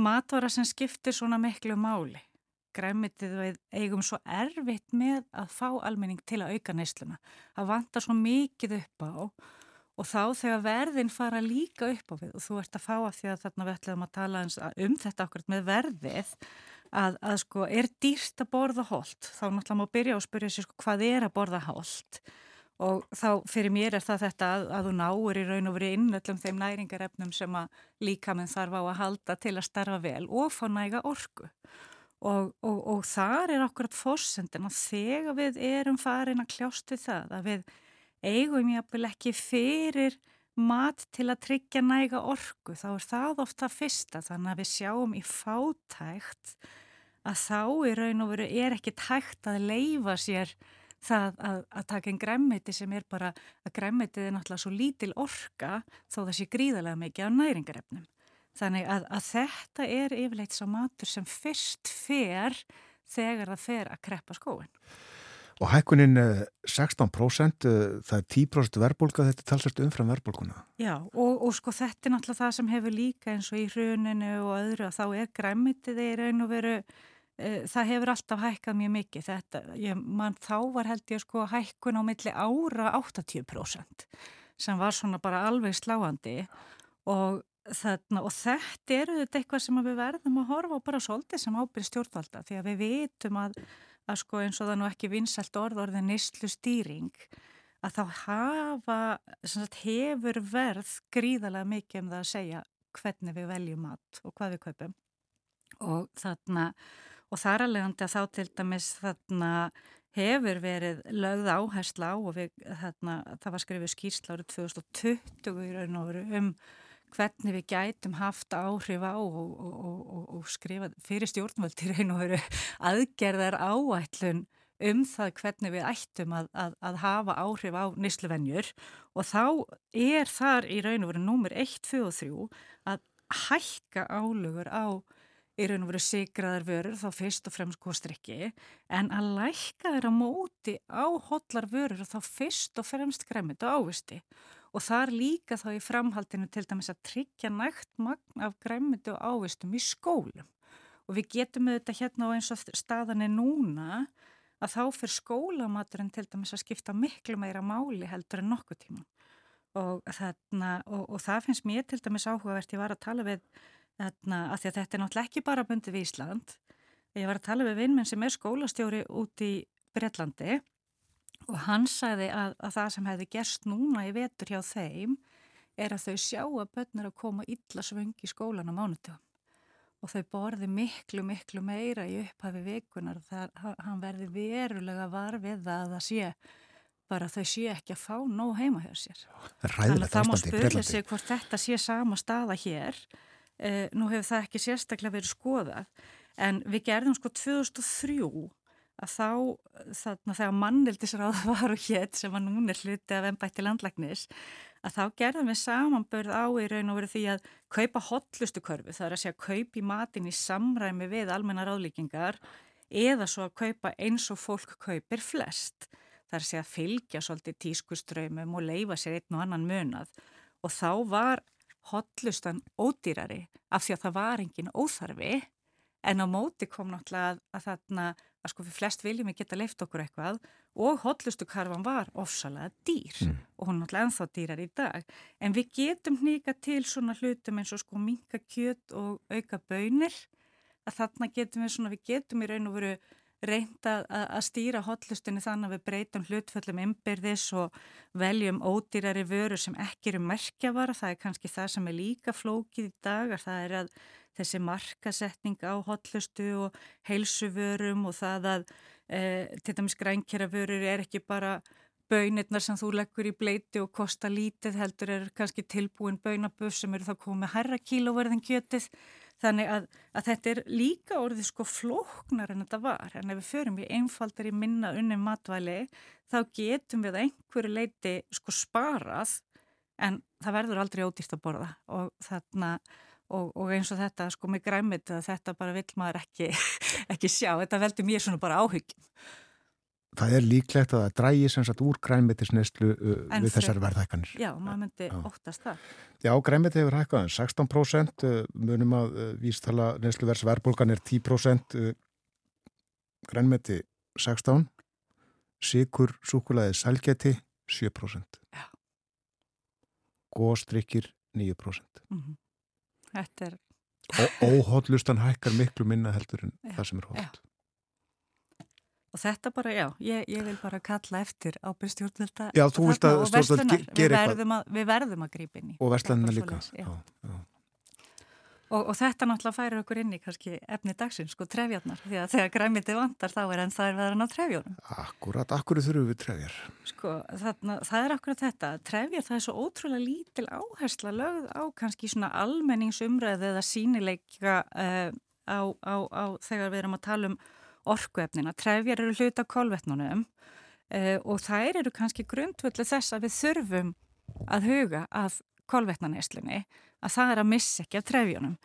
matvara sem skiptir svona miklu máli. Græmitið við eigum svo erfitt með að fá almenning til að auka neysluna. Það vantar svo mikið upp á og þá þegar verðin fara líka upp á við og þú ert að fá að því að þarna við ætlum að tala um þetta okkur með verðið að, að sko er dýrst að borða hold. Þá náttúrulega má byrja að spyrja sér sko hvað er að borða hold og þá fyrir mér er það þetta að, að þú náur í raun og verið innöllum þeim næringarefnum sem að líkamenn þarf á að halda til að starfa vel og fá næga orku. Og, og, og þar er okkur að fórsendin að þegar við erum farin að kljást við það að við eigum jápil ekki fyrir mat til að tryggja næga orku þá er það ofta fyrsta. Þannig að við sjáum í fátækt að þá í raun og veru er ekki tækt að leifa sér það að, að taka einn græmmiti sem er bara að græmmitið er náttúrulega svo lítil orka þó það sé gríðarlega mikið á næringarefnum. Þannig að, að þetta er yfirleitt sá matur sem fyrst fer þegar það fer að kreppa skóin. Og hækkunin 16%, eh, eh, það er 10% verbulga, þetta talsast umfram verbulguna. Já, og, og sko þetta er náttúrulega það sem hefur líka eins og í hruninu og öðru að þá er græmitið í raun og veru það hefur alltaf hækkað mjög mikið. Þetta, ég, man, þá var held ég sko hækkun á milli ára 80% sem var svona bara alveg sláandi. Og, þarna, og þetta eru þetta eitthvað sem við verðum að horfa á bara svolítið sem ábyrð stjórnvalda því að við vitum að, að sko eins og það nú ekki vinsalt orð orðið nýstlu stýring að þá hafa, sagt, hefur verð gríðalega mikið um það að segja hvernig við veljum mat og hvað við kaupum. Og þarna og þar alveg að þá til dæmis þarna hefur verið lögð áhersla á og við, þarna, það var skrifið skýrsla árið 2020 í raun og veru um hvernig við gætum haft áhrif á og, og, og, og skrifa fyrir stjórnvöld í raun og veru aðgerðar áætlun um það hvernig við ættum að, að, að hafa áhrif á nýsluvennjur og þá er þar í raun og veru númur 1, 2 og 3 að hækka álugur á í raun og veru sigraðar vörur þá fyrst og fremst kostrykki en að lækka þeirra móti á hotlar vörur þá fyrst og fremst gremmit og ávisti og þar líka þá í framhaldinu til dæmis að tryggja nægt magn af gremmit og ávistum í skólum. Og við getum auðvitað hérna á eins og staðan er núna að þá fyrir skólamaturinn til dæmis að skipta miklu meira máli heldur en nokkuð tíma og, þarna, og, og það finnst mér til dæmis áhugavert, ég var að tala við Þarna, að að þetta er náttúrulega ekki bara bundið við Ísland. Ég var að tala við vinnmenn sem er skólastjóri út í Breitlandi og hann sagði að, að það sem hefði gerst núna í vetur hjá þeim er að þau sjá að börnir að koma illa svöngi í skólan á mánutugum og þau borði miklu, miklu meira í upphafi vikunar og það, hann verði verulega varfið að það sé bara þau sé ekki að fá nóg heima hjá sér. Þannig að það má spyrja sig hvort þetta sé sama staða hér Uh, nú hefur það ekki sérstaklega verið skoðað en við gerðum sko 2003 að þá þarna þegar mannildisráð var og hétt sem var núna hluti af ennbætti landlæknis að þá gerðum við samanbörð á í raun og verið því að kaupa hotlustu körfu það er að segja kaupi matin í samræmi við almenna ráðlíkingar eða svo að kaupa eins og fólk kaupir flest. Það er að segja að fylgja svolítið tískuströymum og leifa sér einn og annan munað. Og þá var hotlustan ódýrari af því að það var engin óþarfi en á móti kom náttúrulega að, að þarna að sko við flest viljum við geta leift okkur eitthvað og hotlustukarfan var ofsalega dýr mm. og hún náttúrulega ennþá dýrar í dag en við getum nýka til svona hlutum eins og sko minka kjöt og auka bönir að þarna getum við svona, við getum í raun og veru reynda að, stýra hotlustinni þannig að við breytum hlutföllum ymbirðis og veljum ódýrari vörur sem ekki eru merkjavara. Það er kannski það sem er líka flókið í dag. Það er að þessi markasetning á hotlustu og heilsuvörum og það að e, til dæmis grænkjara vörur er ekki bara bönirnar sem þú leggur í bleiti og kosta lítið heldur er kannski tilbúin bönaböf sem eru þá komið herra kílóverðin kjötið Þannig að, að þetta er líka orðið sko flóknar en þetta var. En ef við förum í einfaldar í minna unni matvæli þá getum við einhverju leiti sko sparað en það verður aldrei ódýrt að borða og, þarna, og, og eins og þetta sko með græmit að þetta bara vil maður ekki, ekki sjá. Þetta veldur mér svona bara áhyggjum. Það er líklegt að það drægi sem sagt úr grænmetisneslu uh, við þessar verðhækkanir. Já, maður myndi já. óttast það. Já, grænmeti hefur hækkað 16%, uh, munum að uh, vístala nesluverðs verðbólgan er 10%, uh, grænmeti 16%, sikur súkulæði sælgeti 7%, góðstrykkir 9%. Mm -hmm. Þetta er... Óhóllustan hækkar miklu minna heldur en já, það sem er hótt. Og þetta bara, já, ég, ég vil bara kalla eftir ábyrð stjórnvelda Já, þú vilt að stjórnveld gera eitthvað. Við verðum að grípa inn í Og verðslandina líka. já. Já, og, og þetta náttúrulega færir okkur inn í kannski efni dagsins, sko, trefjarnar. Því að þegar græmiti vandar þá er enn það er verðan á trefjónum Akkurat, akkur þurfum við trefjar? Sko, þarna, það er akkurat þetta trefjar, það er svo ótrúlega lítil áhersla lögð á kannski svona almenningsumræði eða sínileika uh, á, á, á þegar við erum að tala um orkuefnina. Trefjar eru hluta kolvetnunum uh, og þær eru kannski grundvöldu þess að við þurfum að huga að kolvetnaneslunni að það er að missa ekki af trefjunum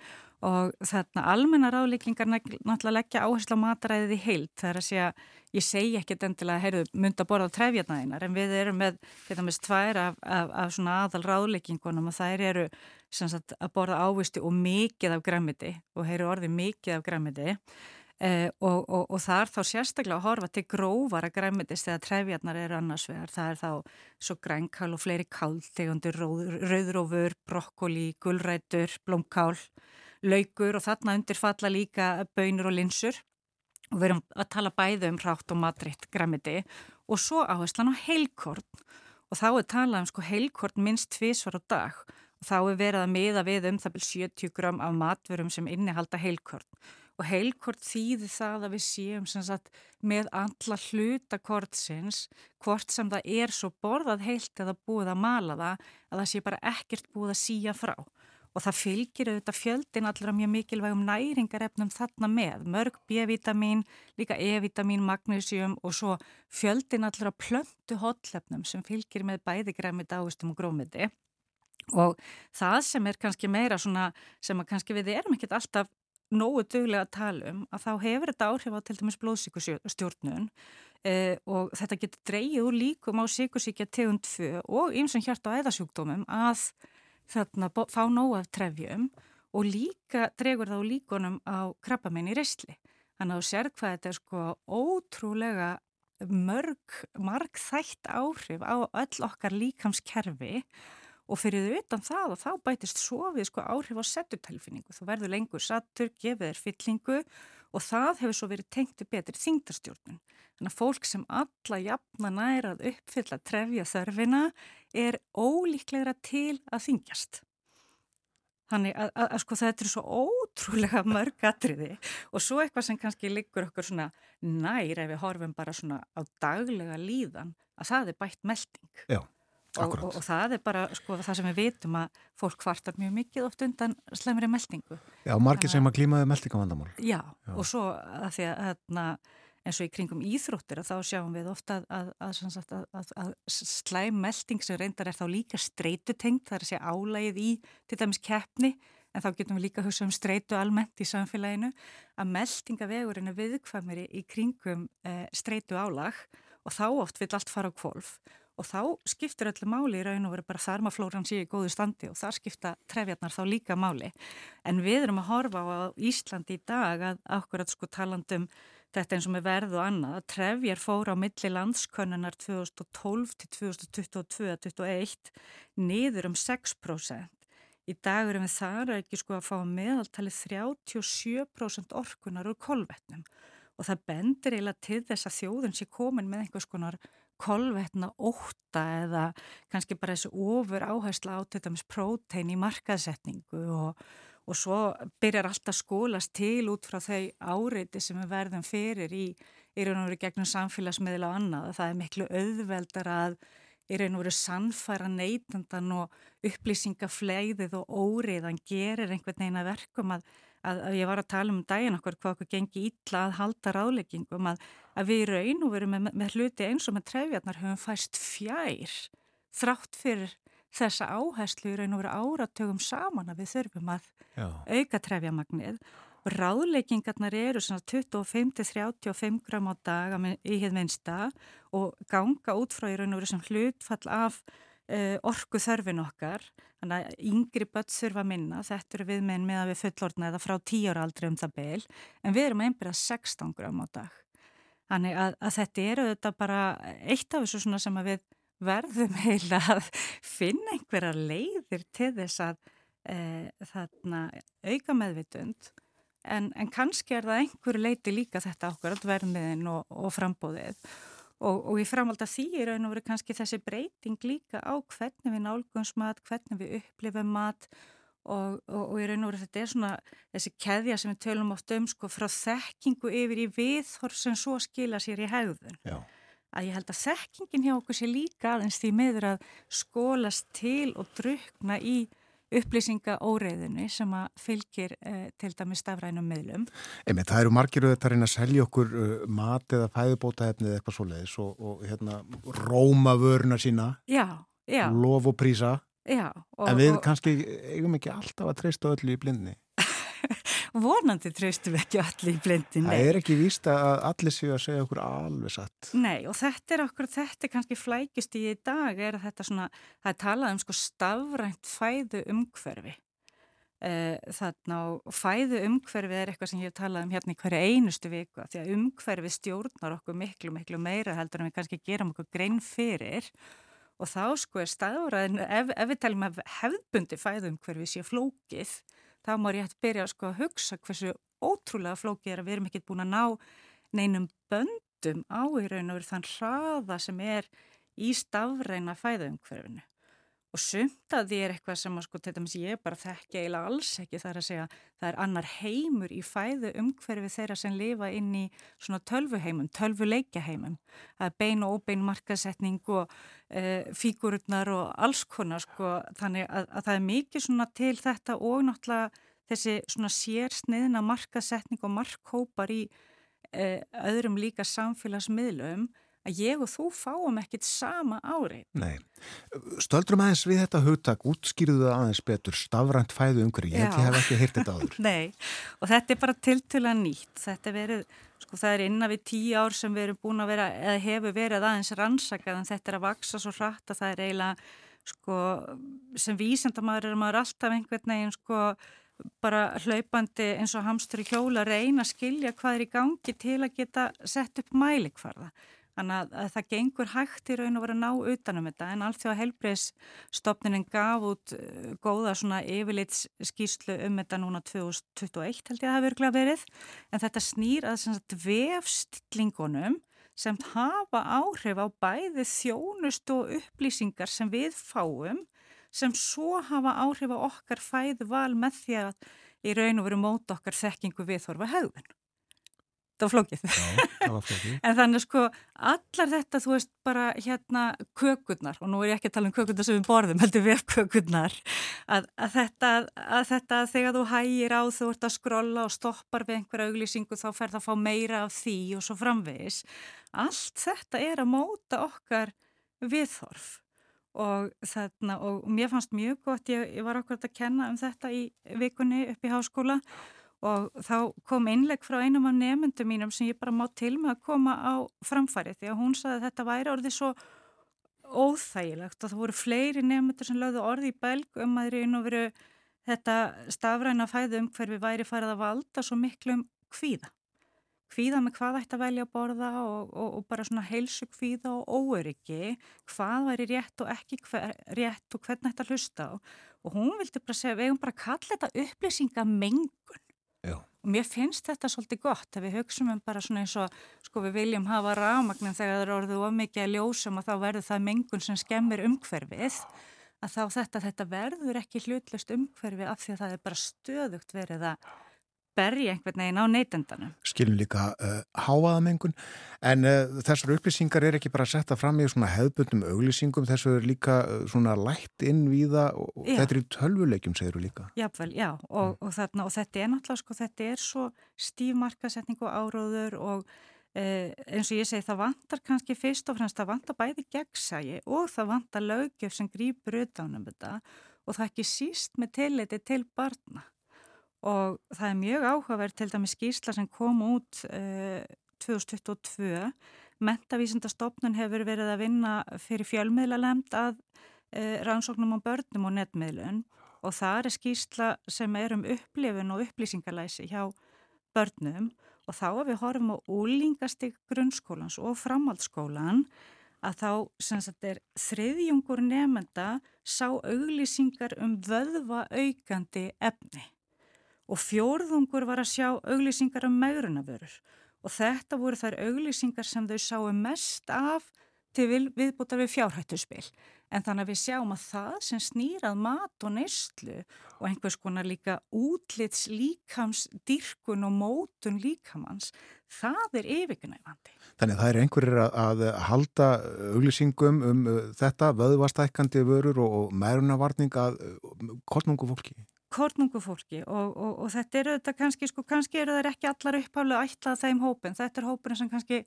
og þarna almenna ráðlíkingar náttúrulega leggja áherslu á mataræðið í heilt það er að segja, ég segi ekkert endilega heyrðu, mynd að borða trefjarnæðinar en við erum með, þetta með tvær af, af, af svona aðal ráðlíkingunum og þær eru sagt, að borða ávistu og mikið af græmiti og heyru orði mikið af græmiti Eh, og, og, og það er þá sérstaklega að horfa til grófara græmitist þegar trefjarnar eru annars vegar. Það er þá svo grænkál og fleiri kál, tegundur rauðrófur, brokkoli, gullrætur, blómkál, laukur og þarna undirfalla líka bönur og linsur. Og við erum að tala bæði um rátt og matritt græmiti og svo áherslan á heilkorn. Og þá er talað um sko heilkorn minnst tvísvar á dag. Og þá er verið að miða við um það byrj 70 gram af matverum sem innihalda heilkorn og heilkorn þýði það að við séum sagt, með alla hlutakortsins hvort sem það er svo borðað heilt eða búið að mala það að það sé bara ekkert búið að síja frá. Og það fylgir auðvitað fjöldin allra mjög mikilvægum næringarefnum þarna með, mörg B-vitamin, líka E-vitamin, magnesium og svo fjöldin allra plöntu hotlefnum sem fylgir með bæði græmi, dáistum og grómiti og það sem er kannski meira svona sem að kannski við erum ekkert alltaf nógu duglega að tala um að þá hefur þetta áhrif á til dæmis blóðsíkustjórnun eh, og þetta getur dreyið úr líkum á síkusíkja tegund 2 og eins og hjart á æðasjúkdómum að þarna fá nóg af trefjum og líka dregur þá líkonum á krabbamenn í reysli. Þannig að þú sér hvað þetta er sko ótrúlega mörg, marg þætt áhrif á öll okkar líkamskerfi og fyrir þau utan það og þá bætist svo við sko áhrif á settutelfinningu. Þú verður lengur sattur, gefið þér fyllingu og það hefur svo verið tengtu betri þingdarstjórnun. Þannig að fólk sem alla jafna nærað uppfylla trefja þörfina er ólíklegra til að þingjast. Þannig að, að, að sko þetta er svo ótrúlega mörg atriði og svo eitthvað sem kannski liggur okkur svona nær ef við horfum bara svona á daglega líðan að það er bætt melding. Já. Og, og, og það er bara sko það sem við vitum að fólk kvartar mjög mikið oft undan slemri meldingu. Já, margir sem að klímaði meldingavandamál. Já, já, og svo að því að hérna, eins og í kringum íþróttir að þá sjáum við ofta að, að, að, að slæm melding sem reyndar er þá líka streytutengt, það er að segja álægið í til dæmis keppni, en þá getum við líka að hugsa um streytu almennt í samfélaginu, að meldingavegurinn er viðkvæmiri í kringum eh, streytu álag og þá oft vil allt fara á kvolf og þá skiptir öllu máli í raun og veru bara þarmaflóran sé í góðu standi og þar skipta trefjarnar þá líka máli. En við erum að horfa á Íslandi í dag að okkur að sko talandum þetta eins og með verð og annað að trefjar fóra á milli landskönnunar 2012 til 2022-2021 niður um 6%. Í dag erum við þar ekki sko að fá meðaltali 37% orkunar úr kolvetnum og það bendir eiginlega til þess að þjóðun sé komin með einhvers konar kolvetna óta eða kannski bara þessu ofur áhersla á til dæmis prótein í markaðsetningu og, og svo byrjar alltaf skólast til út frá þau áreiti sem við verðum fyrir í, í raun og veru gegnum samfélagsmiðla og annað. Það er miklu auðveldar að í raun og veru sannfæra neytandan og upplýsingafleiðið og óriðan gerir einhvern veginn að verkum að að, að ég var að tala um daginn okkur hvað okkur gengi ítla að halda ráðleggingum að, að við raun og verum með, með hluti eins og með trefjarnar höfum fæst fjær þrátt fyrir þessa áherslu í raun og veru áratögum saman að við þurfum að Já. auka trefjamagnið og ráðleggingarnar eru svona 25-35 gram á dag í hér minnsta og ganga út frá í raun og veru sem hlutfall af uh, orku þörfin okkar þannig að yngri börn þurfa að minna þetta eru viðminn með að við fullorna eða frá 10 ára aldrei um það beil en við erum einbyrjað 16 gram á dag. Þannig að, að þetta eru þetta bara eitt af þessu svona sem að við verðum heila að finna einhverja leiðir til þess að e, þarna auka meðvitund. En, en kannski er það einhverju leiti líka þetta okkur verðmiðin og, og frambóðið Og, og ég framhald að því er raun og verið kannski þessi breyting líka á hvernig við nálgumst mat, hvernig við upplifum mat og, og, og ég raun og verið þetta er svona þessi keðja sem við tölum oft um sko frá þekkingu yfir í viðhorf sem svo skila sér í hægðun. Já. Að ég held að þekkingin hjá okkur sé líka aðeins því meður að skólast til og drukna í upplýsinga óreiðinu sem að fylgir eh, til dæmi stafrænum meðlum. Einmitt, það eru margir auðvitað að reyna að selja okkur uh, mat eða fæðubótaefni eða eitthvað svoleiðis og, og hérna róma vöruna sína, já, já. lof og prísa, já, og, en við og, kannski eigum ekki alltaf að treysta öllu í blindni. Vonandi treystum við ekki allir í blindin. Það er ekki vísta að allir séu að segja okkur alveg satt. Nei og þetta er okkur, þetta er kannski flækist í dag er þetta svona, það er talað um sko stafrænt fæðu umhverfi. Eh, Þannig að fæðu umhverfi er eitthvað sem ég hef talað um hérna í hverju einustu viku því að umhverfi stjórnar okkur miklu, miklu meira heldur en við kannski gerum okkur grein fyrir og þá sko er staðvaraðin, ef, ef við talum að hefðbundi fæðu umhverfi sé flókið þá má ég hægt byrja sko, að hugsa hversu ótrúlega flókið er að við erum ekkert búin að ná neinum böndum á í raun og þann hraða sem er í stafræna fæðumhverfinu. Og sumt að því er eitthvað sem að sko, ég bara þekki eiginlega alls ekki þar að segja það er annar heimur í fæðu umhverfi þeirra sem lifa inn í svona tölvuheimum, tölvuleikjaheimum. Það er bein og óbein markasetning og e, fígururnar og alls konar sko þannig að, að það er mikið svona til þetta og náttúrulega þessi svona sérsniðna markasetning og markhópar í e, öðrum líka samfélagsmiðlum að ég og þú fáum ekkit sama árið. Nei, stöldrum aðeins við þetta hugtak, útskýruðu aðeins betur, stafrænt fæðu umhverju, ég hef ekki heyrt þetta áður. Nei, og þetta er bara tiltula nýtt, þetta er verið, sko það er innan við tíu ár sem við erum búin að vera, eða hefur verið aðeins rannsakað en þetta er að vaksa svo hratt að það er eiginlega, sko, sem vísendamæður er maður alltaf einhvern veginn, sko, bara hlaupandi eins og hamstur í kjóla reyna að skilja hvað er í gangi til að geta sett upp mælikvarða. Þannig að, að það gengur hægt í raun og vera að ná utanum þetta en allt því að helbreyðsstofnunin gaf út uh, góða svona yfirleits skýslu um þetta núna 2021 held ég að það virkulega verið. En þetta snýr að sagt, vefstillingunum sem hafa áhrif á bæði þjónust og upplýsingar sem við fáum sem svo hafa áhrif á okkar fæðu val með því að í raun og veru móta okkar þekkingu viðþorfa höfðun það var flókið. Já, það var flókið. en þannig sko allar þetta þú veist bara hérna kökurnar og nú er ég ekki að tala um kökurnar sem við borðum heldur við kökurnar að, að, þetta, að þetta þegar þú hægir á þú ert að skrolla og stoppar við einhverja auglýsingu þá fer það að fá meira af því og svo framvegis allt þetta er að móta okkar viðþorf og þarna og mér fannst mjög gott ég, ég var okkur að kenna um þetta í vikunni upp í háskóla og þá kom innleg frá einum af nefndum mínum sem ég bara má til með að koma á framfæri því að hún saði að þetta væri orðið svo óþægilegt og það voru fleiri nefndur sem lögðu orði í belg um að það veru þetta stafræna fæðu um hver við væri farið að valda svo miklu um kvíða. Kvíða með hvað ætti að velja að borða og, og, og bara svona heilsu kvíða og óöryggi, hvað væri rétt og ekki hver, rétt og hvernig ætti að hlusta á. Og hún vildi bara segja, við hefum bara kallið þetta upplýsingamengun Já. Og mér finnst þetta svolítið gott að við hugsaum um bara svona eins og sko við viljum hafa rámagnin þegar það eru orðið ofmikið að ljósum og þá verður það mengun sem skemmir umhverfið að þá þetta, þetta verður ekki hlutlust umhverfið af því að það er bara stöðugt verið að berja einhvern veginn á neytendanum. Skilum líka uh, háaðamengun en uh, þessar upplýsingar er ekki bara að setja fram í svona hefðbundum auglýsingum þessu er líka uh, svona lætt inn við það og já. þetta er í tölvuleikjum segir þú líka. Jável, já og, mm. og, þarna, og þetta er náttúrulega sko þetta er svo stífmarkasetning og áróður og eins og ég segi það vantar kannski fyrst og fremst það vantar bæði gegnsægi og það vantar lögjöf sem grýpur utanum þetta og það ekki síst með tilliti til barna og það er mjög áhugaverð til dæmi skýrsla sem kom út uh, 2022 Mentavísindastofnun hefur verið að vinna fyrir fjölmiðlalemd að uh, rannsóknum á börnum og netmiðlun. Og það er skýrsla sem er um upplifun og upplýsingalæsi hjá börnum. Og þá að við horfum á úlingastig grunnskólans og framhaldsskólan að þá sem sagt er þriðjungur nefnda sá auglýsingar um vöðva aukandi efni og fjórðungur var að sjá auglýsingar um megrunavörur og þetta voru þær auglýsingar sem þau sáu mest af til viðbúta við fjárhættuspil. En þannig að við sjáum að það sem snýrað mat og neyslu og einhvers konar líka útlits líkams, dyrkun og mótun líkamanns, það er yfirgnæfandi. Þannig að það er einhverjir að halda auglýsingum um uh, þetta, vöðvastækandi vörur og merunavarning að uh, kornungu fólki? Kornungu fólki og, og, og þetta eru þetta kannski, sko, kannski eru það ekki allar uppháflega ætlað þeim hópin, þetta er hópin sem kannski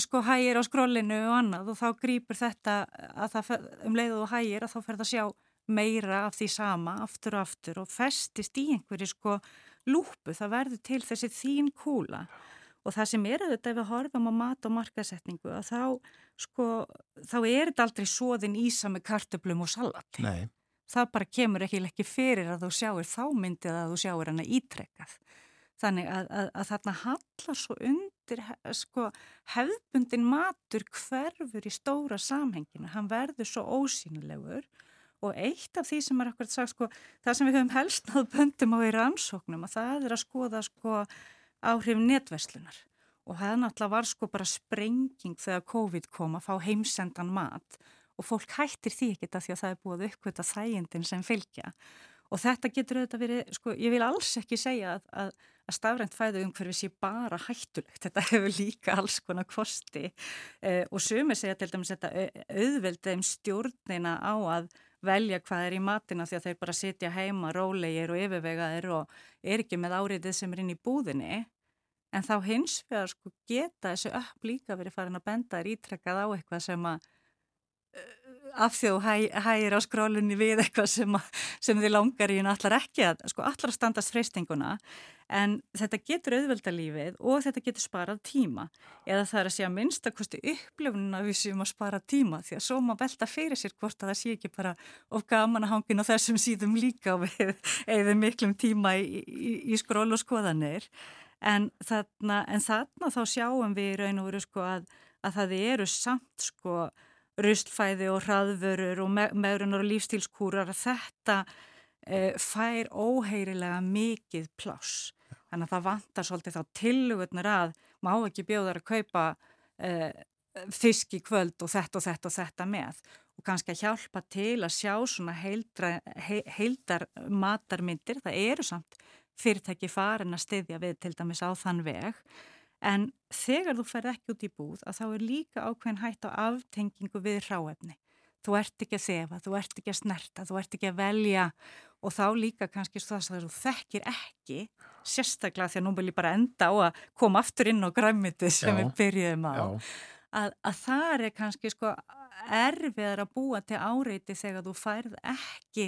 sko hægir á skrollinu og annað og þá grýpur þetta að það um leiðu og hægir að þá fer það að sjá meira af því sama aftur og aftur og festist í einhverju sko lúpu, það verður til þessi þín kúla. Og það sem er auðvitað ef við horfum á mat og markasetningu að þá sko þá er þetta aldrei svoðin ísa með kartöblum og salati. Nei það bara kemur ekki ekki fyrir að þú sjáir þá myndið að þú sjáir hana ítrekkað. Þannig að, að, að þarna hallar svo undir sko, hefðbundin matur hverfur í stóra samhenginu, hann verður svo ósýnilegur og eitt af því sem er akkurat sagt, sko, það sem við höfum helst náðu böndum á í rannsóknum að það er að skoða sko, áhrif netverslunar og það náttúrulega var sko bara sprenging þegar COVID kom að fá heimsendan mat og fólk hættir því ekki þetta því að það er búið uppkvita þægindin sem fylgja. Og þetta getur auðvitað verið, sko, ég vil alls ekki segja að, að, að stafrænt fæðu umhverfið sé bara hættulegt, þetta hefur líka alls konar kosti. Eh, og sumir segja til dæmis þetta auðveldum stjórnina á að velja hvað er í matina því að þeir bara sitja heima, rólegir og yfirvegaðir og er ekki með áriðið sem er inn í búðinni. En þá hins vegar sko geta þessu upp líka verið farin að benda þér ítrekkað á eitthvað sem að af því að hæ, hægir á skrólunni við eitthvað sem, að, sem þið langar í en allar ekki að, sko allar standast freystinguna en þetta getur auðvelda lífið og þetta getur sparað tíma. Eða það er að sé að minnstakosti upplöfununa við séum að spara tíma því að svo má velta fyrir sér hvort að það sé ekki bara of gaman að hangin á þessum síðum líka við eða miklum tíma í, í, í skról og skoðanir. En þarna, en þarna þá sjáum við raun og veru sko að, að það eru samt sko rustlfæði og hraðvörur og me meðrunar og lífstílskúrar þetta e, fær óheirilega mikið pláss. Þannig að það vantar svolítið þá tilugurnar að má ekki bjóðar að kaupa e, fisk í kvöld og þetta og þetta og þetta með og kannski að hjálpa til að sjá svona heildra, he, heildar matarmyndir. Það eru samt fyrirtæki farin að styðja við til dæmis á þann veg En þegar þú fer ekki út í búð að þá er líka ákveðin hægt á aftengingu við ráefni. Þú ert ekki að sefa, þú ert ekki að snerta, þú ert ekki að velja og þá líka kannski þess að þú þekkir ekki, sérstaklega því að nú vil ég bara enda á að koma aftur inn á græmitið sem Já. við byrjuðum á, að, að það er kannski sko erfiðar að búa til áreiti þegar þú færð ekki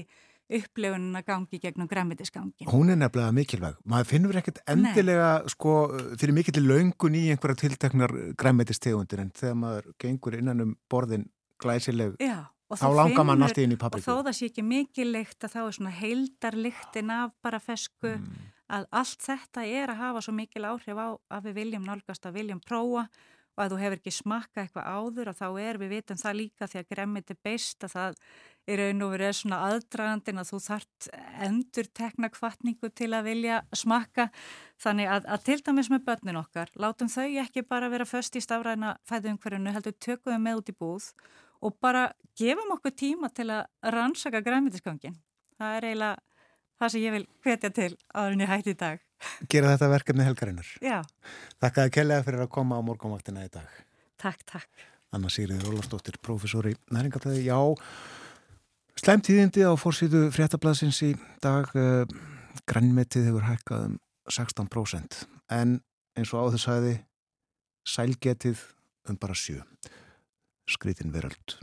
upplifunin að gangi gegnum græmitisgangin. Hún er nefnilega mikilvæg. Maður finnur ekkert endilega sko fyrir mikill löngun í einhverja tilteknar græmitistegundir en þegar maður gengur innan um borðin glæsileg Já, þá langar maður allt inn í papriku. Og þó það sé ekki mikilvægt að þá er svona heildarliktin af bara fesku mm. að allt þetta er að hafa svo mikil áhrif á að við viljum nálgast að viljum prófa og að þú hefur ekki smakka eitthvað áður og þá er við vitum það líka því að gremmiti beist að það er raun og verið svona aðdragandin að þú þart endur tekna kvartningu til að vilja smakka. Þannig að, að til dæmis með börnin okkar látum þau ekki bara vera först í stafræna fæðumhverjunu heldur tökum við með út í búð og bara gefum okkur tíma til að rannsaka græmitiskangin það er eiginlega það sem ég vil hvetja til hætti í dag Gera þetta verkefni helgarinnar. Já. Þakka að kellega fyrir að koma á morgunvaktina í dag. Takk, takk. Anna Sýriður Ólastóttir, professor í næringafræði Já, slemtíðindi á fórsýðu fréttablasins í dag uh, grannmetið hefur hækkað um 16% en eins og áður sæði sælgetið um bara sjö. Skritin veröld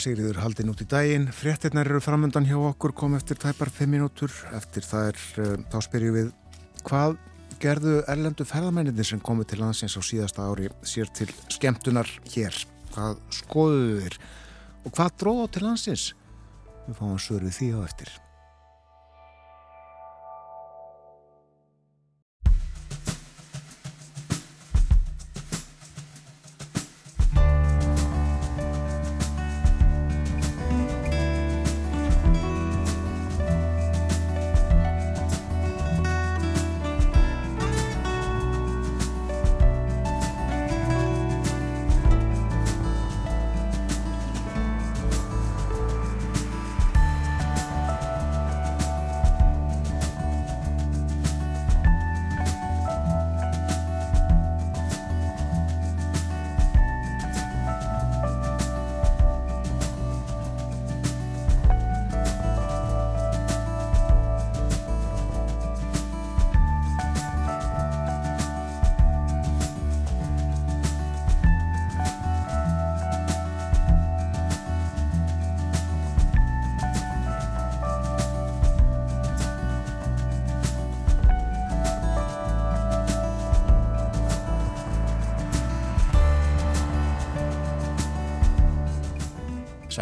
Sigriður haldin út í daginn, fréttinnar eru framöndan hjá okkur, kom eftir tæpar 5 minútur, eftir það er, uh, þá spyrjum við hvað gerðu erlendu ferðamenninni sem komu til landsins á síðasta ári sér til skemmtunar hér, hvað skoðuðu þeir og hvað dróða til landsins? Við fáum að svöru því á eftir.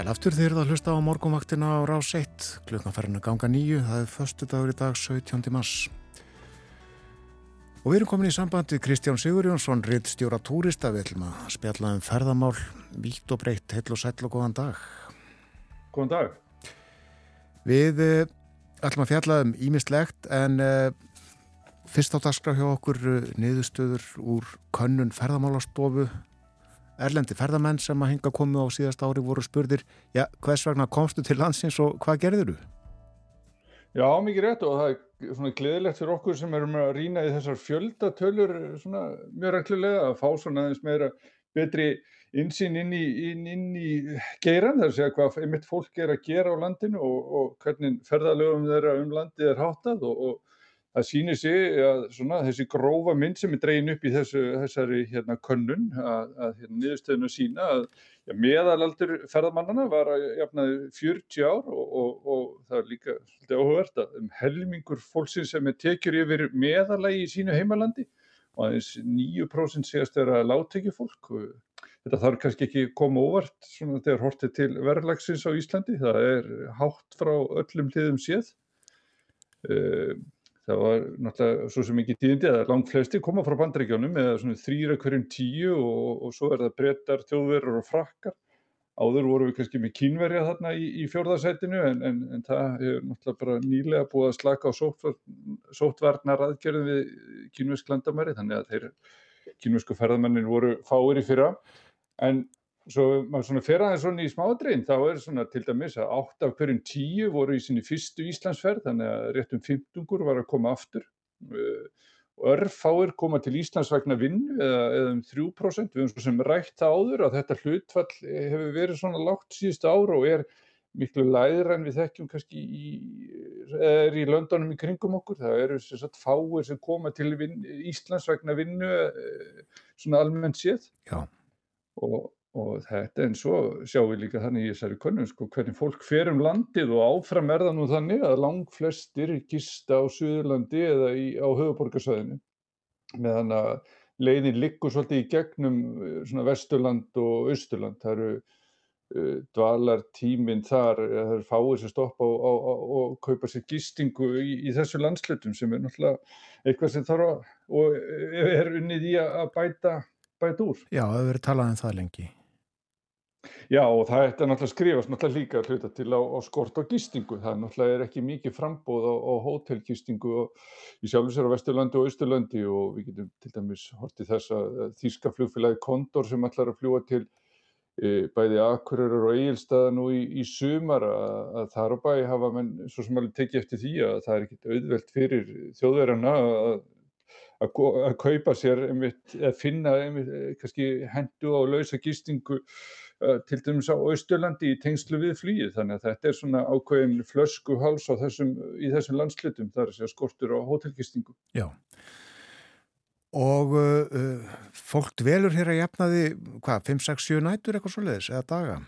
Aftur eru að hlusta á morgunvaktina á rás 1, klukkanferðinu ganga nýju, það er förstu dagur í dag 17. mars. Og við erum komin í sambandi Kristján Sigurjónsson, ritt stjóra túrista, við ætlum að spjalla um ferðamál, vítt og breytt, heil og sæl og góðan dag. Góðan dag. Við uh, ætlum að fjalla um ímistlegt en uh, fyrst á dagskrá hjá okkur uh, niðurstöður úr könnun ferðamálastofu erlendi ferðamenn sem að hinga komu á síðast ári voru spurðir, já, hvers vegna komstu til landsins og hvað gerður þú? Já, mikið rétt og það er svona gleðilegt fyrir okkur sem erum að rýna í þessar fjöldatölur svona mjög ræklilega að fá svona aðeins meira betri insýn inn í, inn, inn í geiran, þar að segja hvað einmitt fólk er að gera á landinu og, og hvernig ferðalögum þeirra um landið er háttað og, og það sýnir sig að svona, þessi grófa mynd sem er dregin upp í þessu, þessari hérna, könnun að, að hérna, niðurstöðinu sína að ja, meðalaldur ferðamannana var að jafnaði 40 ár og, og, og það er líka svolítið áhugavert að um helmingur fólksins sem er tekjur yfir meðalagi í sínu heimalandi og aðeins 9% segast þeirra láttekju fólk þetta þarf kannski ekki koma óvart svona þegar hortið til verðlagsins á Íslandi það er hátt frá öllum hliðum séð. Um, það var náttúrulega svo sem ekki tíðindi að langt flesti koma frá bandregjónum eða svona þrýra hverjum tíu og, og svo er það brettar, þjóðverður og frakkar. Áður voru við kannski með kínverja þarna í, í fjórðarsætinu en, en, en það er náttúrulega bara nýlega búið að slaka á sóttvarnar aðgerðum við kínversk landamæri þannig að þeir kínversku ferðamennin voru fáir í fyrra. En svo maður svona fer aðeins svona í smáadrein þá er svona til dæmis að 8 af hverjum 10 voru í sinni fyrstu Íslandsferð þannig að réttum 15 var að koma aftur. Og örfáir koma til Íslands vegna vinnu eða, eða um 3% við höfum svo sem rætt það áður að þetta hlutfall hefur verið svona lágt síðustu ára og er miklu læðra en við þekkjum kannski í, er í löndunum í kringum okkur. Það eru þess að fáir sem koma til vin, Íslands vegna vinnu svona almennt séð. Já. og og þetta en svo sjáum við líka þannig í þessari könnum sko hvernig fólk fer um landið og áfram er það nú þannig að lang flestir gista á Suðurlandi eða í, á höfuborgarsvæðinu meðan að leiðin liggur svolítið í gegnum svona Vesturland og Östurland það eru uh, dvalar tíminn þar það eru fáið sem stoppa og, og, og, og kaupa sér gistingu í, í þessu landslutum sem er náttúrulega eitthvað sem þarf að og er unnið í að bæta bæta úr. Já, það hefur verið talað um það lengi. Já og það er náttúrulega skrifast náttúrulega líka hluta til á, á skort og gistingu. Það náttúrulega er ekki mikið frambóð á, á hótelgistingu í sjálfur sér á Vesturlandi og Austurlandi og við getum til dæmis hortið þess að þýska flugfélagi Kondor sem ætlar að fljúa til e, bæði Akureyrar og Egilstaða nú í, í sumar að, að þar á bæ hafa menn svo sem alveg tekið eftir því að það er ekkit auðvelt fyrir þjóðverðarna að að kaupa sér einmitt, að finna einmitt, kannski hendu á lausa gistingu til dæmis á Austurlandi í tengslu við flýið þannig að þetta er svona ákveðin flöskuháls þessum, í þessum landslutum þar er skortur á hótelgistingu Já og uh, fólk dvelur hér að jafna því hvað, 5, 6, 7 nætur eitthvað svo leiðis eða daga?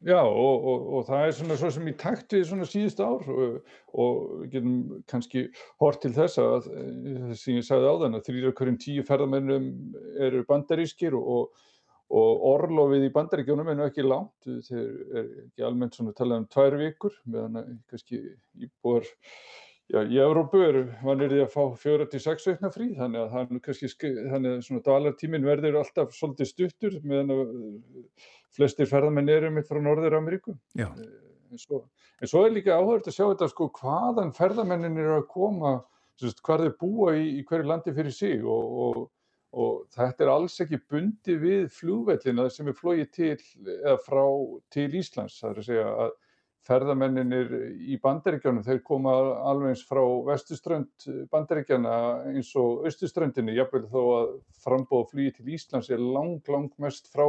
Já og, og, og það er svona svo sem í takt við svona síðust ár og, og getum kannski hort til þess að sem ég sagði á þann að þrýra hverjum tíu ferðamennum eru bandarískir og orlofið í bandaríkjónum er nú ekki langt, þeir er ekki almennt svona talað um tvær vikur meðan kannski íbúar Já, í Európu er vanir því að fá fjóra til sex veikna frí þannig að það er kannski þannig að svona dalartíminn verður alltaf svolítið stuttur meðan að flestir ferðamenn eru mitt frá Norður Ameríku. Já. En svo, en svo er líka áhört að sjá þetta sko hvaðan ferðamennin eru að koma, hvað þeir búa í, í hverju landi fyrir sig og, og, og þetta er alls ekki bundi við flúvellina sem er flóið til eða frá til Íslands. Það er að segja að ferðamenninir í bandaríkjónum, þeir koma alveg eins frá vestuströnd bandaríkjana eins og austuströndinni, jafnvel þó að frambóða flýi til Íslands er lang, lang mest frá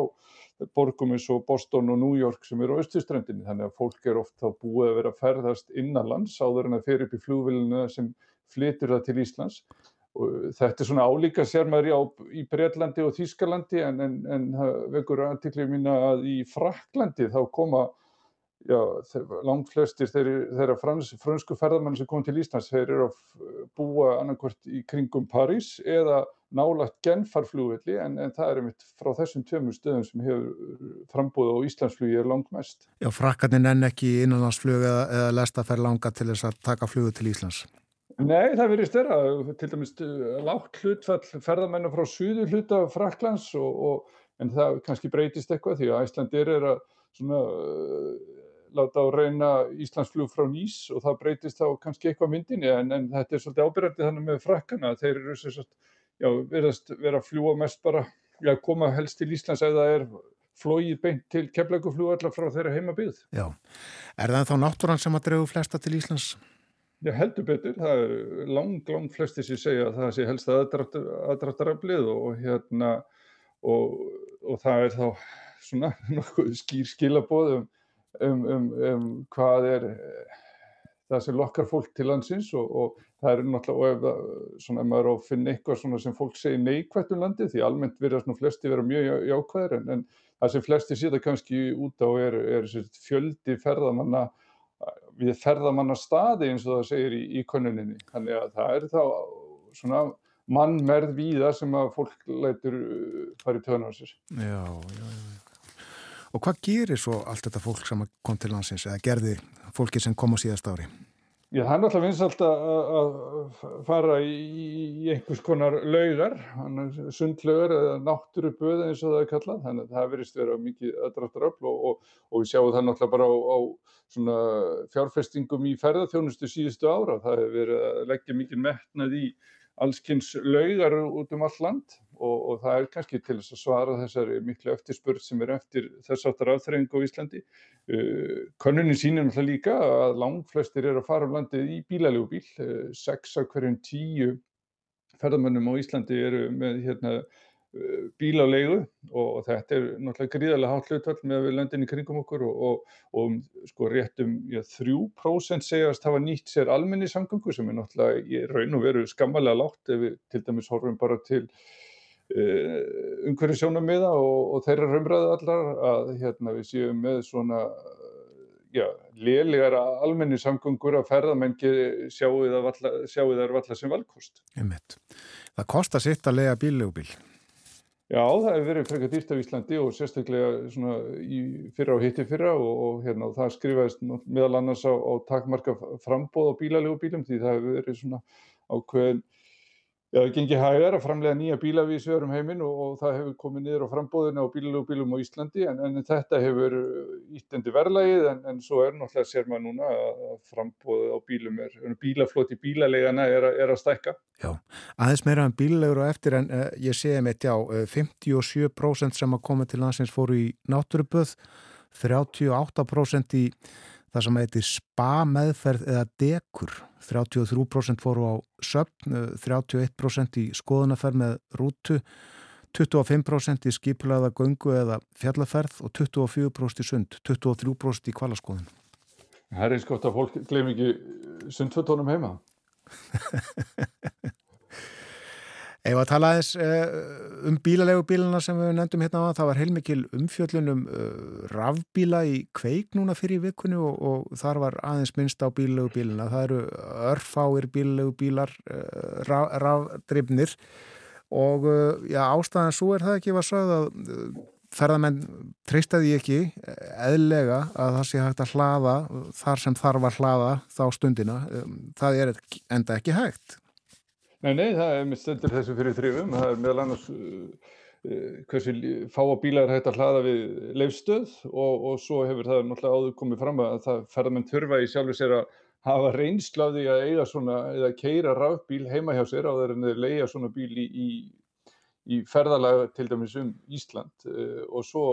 borgum eins og Boston og New York sem eru á austuströndinni, þannig að fólk er ofta búið að vera ferðast innanlands áður en að fer upp í flúvilina sem flytur það til Íslands þetta er svona álíka sér maður í, Breitlandi og Þýskalandi en, en, en vekur aðtiklið mína að í Fraklandi þá koma Já, langt flestir þeirra frans, fransku ferðarmenn sem kom til Íslands, þeir eru að búa annarkvært í kringum París eða nálagt genfarflúvelli en, en það er einmitt frá þessum tveimur stöðum sem hefur frambúið á Íslandsflugi er langt mest. Já, frakkarnir nenn ekki innanlandsflug eða, eða lesta fer langa til þess að taka flugu til Íslands? Nei, það verið styrra, til dæmis lágt hlutfall ferðarmennu frá suðu hluta Fraklands og, og, en það kannski breytist eitthvað því að Íslandir er að svona láta á reyna Íslandsflug frá Nýs og það breytist þá kannski eitthvað myndinni en, en þetta er svolítið ábyrgandi þannig með frakkana þeir eru svo svo, já, verðast vera að fljúa mest bara, já, koma helst til Íslands ef það er flóið beint til kemleikufljú allar frá þeirra heimabíð. Já, er það þá náttúrann sem að dregu flesta til Íslands? Já, heldur betur, það er lang, lang flesti sem segja að það sé helst aðdráttaraflið og, hérna og, og það er þá svona nokkuð skýr skilabóðum um, um, um hvað er eh, það sem lokkar fólk til landsins og, og það er náttúrulega, og ef, svona, maður á að finna eitthvað sem fólk segir neikvægt um landi, því almennt verðast nú flesti vera mjög jákvæðir, en, en það sem flesti síðan kannski út á er, er fjöldi ferðamanna við ferðamanna staði eins og það segir í, í konuninni, þannig að það er þá svona mannmerð víða sem að fólk lætur uh, farið töðan á sér. Já, já, já. Og hvað gerir svo allt þetta fólk sem kom til landsins eða gerði fólki sem kom á síðast ári? Já, það er náttúrulega vinsalt að fara í, einhvers konar laugar, sundlaugar eða náttúruböð eins og það er kallað, þannig að það verist vera mikið aðdráttaröfl og, og, og við sjáum það náttúrulega bara á, á fjárfestingum í ferðarþjónustu síðustu ára, það hefur verið að leggja mikið metnað í allskynns laugar út um all land og, og það er kannski til þess að svara þessari miklu eftirspurð sem er eftir þess aftar afþrengu á Íslandi. Uh, Könnunin sínir náttúrulega líka að langt flestir eru að fara um landið í bílalegu bíl, uh, sex af hverjum tíu ferðamönnum á Íslandi eru með hérna Uh, bíl á leigu og þetta er náttúrulega gríðarlega hátt hlutvall með við löndinni kringum okkur og, og, og sko rétt um já, 3% segjast hafa nýtt sér almenni samgöngu sem er náttúrulega í raun og veru skammalega látt ef við til dæmis horfum bara til umhverju sjónamiða og, og þeirra raumræðu allar að hérna við séum með svona já, lélegar almenni samgöngur að ferðamengi sjáu þær valla sem valkost. Það kostar sitt að lega bíllegubíl. Já, það hefur verið frekar dýrt af Íslandi og sérstaklega svona í fyrra og hitti fyrra og, og hérna það skrifaðist meðal annars á, á takmarka frambóð á bílalegu bílum því það hefur verið svona ákveðin Já, það gengir hægar að framlega nýja bíla við sögurum heiminn og, og það hefur komið niður á frambóðinu á bílalögubílum á Íslandi en, en þetta hefur ítendi verðlægið en, en svo er náttúrulega sér maður núna að frambóðið á bílum er, bílafloti bílalegana er, er að stækka. Já, aðeins meira en bílalegur og eftir en uh, ég segi mitt já, 57% sem að koma til landsins fóru í náttúruböð, 38% í það sem heitir spa meðferð eða dekur. 33% fóru á söpn 31% í skoðunaferð með rútu 25% í skiplaða göngu eða fjallaferð og 24% í sund 23% í kvalaskoðun Það er eins gott að fólk glem ekki sundfötunum heima Ef að tala aðeins uh, um bílalegu bíluna sem við nefndum hérna á það var heilmikil umfjöllunum uh, rafbíla í kveik núna fyrir vikunni og, og þar var aðeins minnst á bílalegu bíluna. Það eru örfáir bílalegu bílar raf, rafdrifnir og já, ástæðan svo er það ekki var sögð að ferðamenn treystaði ekki eðlega að það sé hægt að hlaða þar sem þarf að hlaða þá stundina. Það er enda ekki hægt. Nei, nei, það er með stendur þessu fyrir þrifum. Það er meðal annars uh, hversu fáa bílar er hægt að hlaða við leifstöð og, og svo hefur það náttúrulega áður komið fram að það ferðamenn þurfa í sjálfu sér að hafa reynslu af því að eiga svona eða keira rafbíl heima hjá sér á þeirra en þeir leia svona bíl í, í, í ferðalega til dæmis um Ísland uh, og svo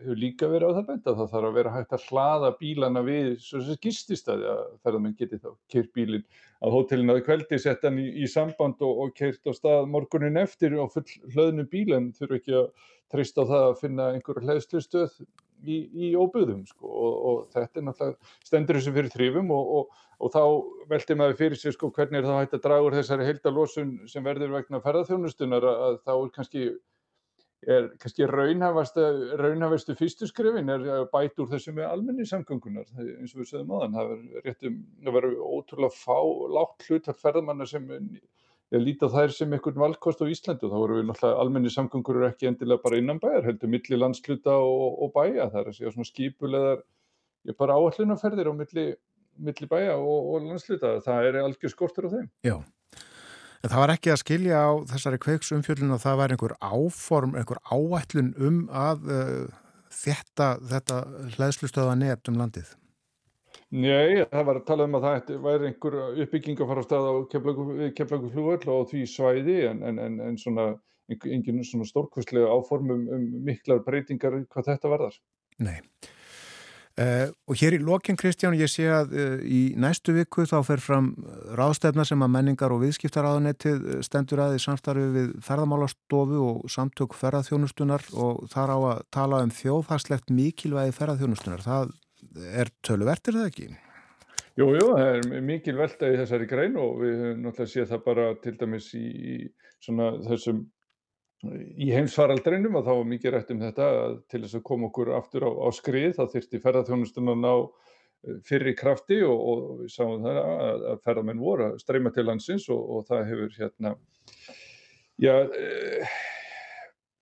hefur líka verið á það benda það þarf að vera hægt að hlaða bílana við svo sem gististæði að ferðarmenn geti þá keirt bílinn að hótelin að kveldi sett hann í, í samband og, og keirt á stað morgunin eftir og full hlöðnu bílan þurfu ekki að treysta á það að finna einhverju hlæðslustöð í, í óbyðum sko. Og, og þetta er náttúrulega stendur þessu fyrir þrýfum og, og þá veldi maður fyrir sig sko hvernig er það hægt að draga úr þessari heildalósun sem verður vegna ferðarþjónustunar að, að þá er kannski er kannski raunhafastu fyrstu skrifin er að bæta úr þessu með almenni samgöngunar eins og við sögum þann það verður ótrúlega fá látt hlut af ferðamanna sem ég líti á þær sem einhvern valkost á Íslandu þá voru við náttúrulega almenni samgöngur eru ekki endilega bara innan bæjar heldur milli landsluta og, og bæja. Það er að segja svona skipulegar ég bara áallunaferðir á milli, milli bæja og, og landsluta það er algjör skortur á þeim. Já En það var ekki að skilja á þessari kveiksumfjöldun og það var einhver áform, einhver áætlun um að uh, þetta, þetta hlæðslustöða nefnt um landið? Nei, það var að tala um að það væri einhver uppbygging að fara á stað á kemlagu flugöld og því svæði en, en, en, en svona, engin svona stórkvistlega áform um, um miklar breytingar hvað þetta varðar. Nei. Uh, og hér í lokin Kristján, ég sé að uh, í næstu viku þá fer fram ráðstefna sem að menningar og viðskiptaráðanettið stendur að í samstarfi við ferðamálastofu og samtök ferðarþjónustunar og þar á að tala um þjóðfagslegt mikilvægi ferðarþjónustunar. Það er töluvert, er það ekki? Jú, jú, það er mikilvægt í þessari grein og við höfum náttúrulega séð það bara til dæmis í svona þessum í heimsfaraldrinum og þá var mikið rætt um þetta til þess að koma okkur aftur á, á skrið þá þyrsti ferðarþjónustun að ná eh, fyrri krafti og, og sáum það að, að ferðarmenn voru að streyma til landsins og, og það hefur hérna já, eh,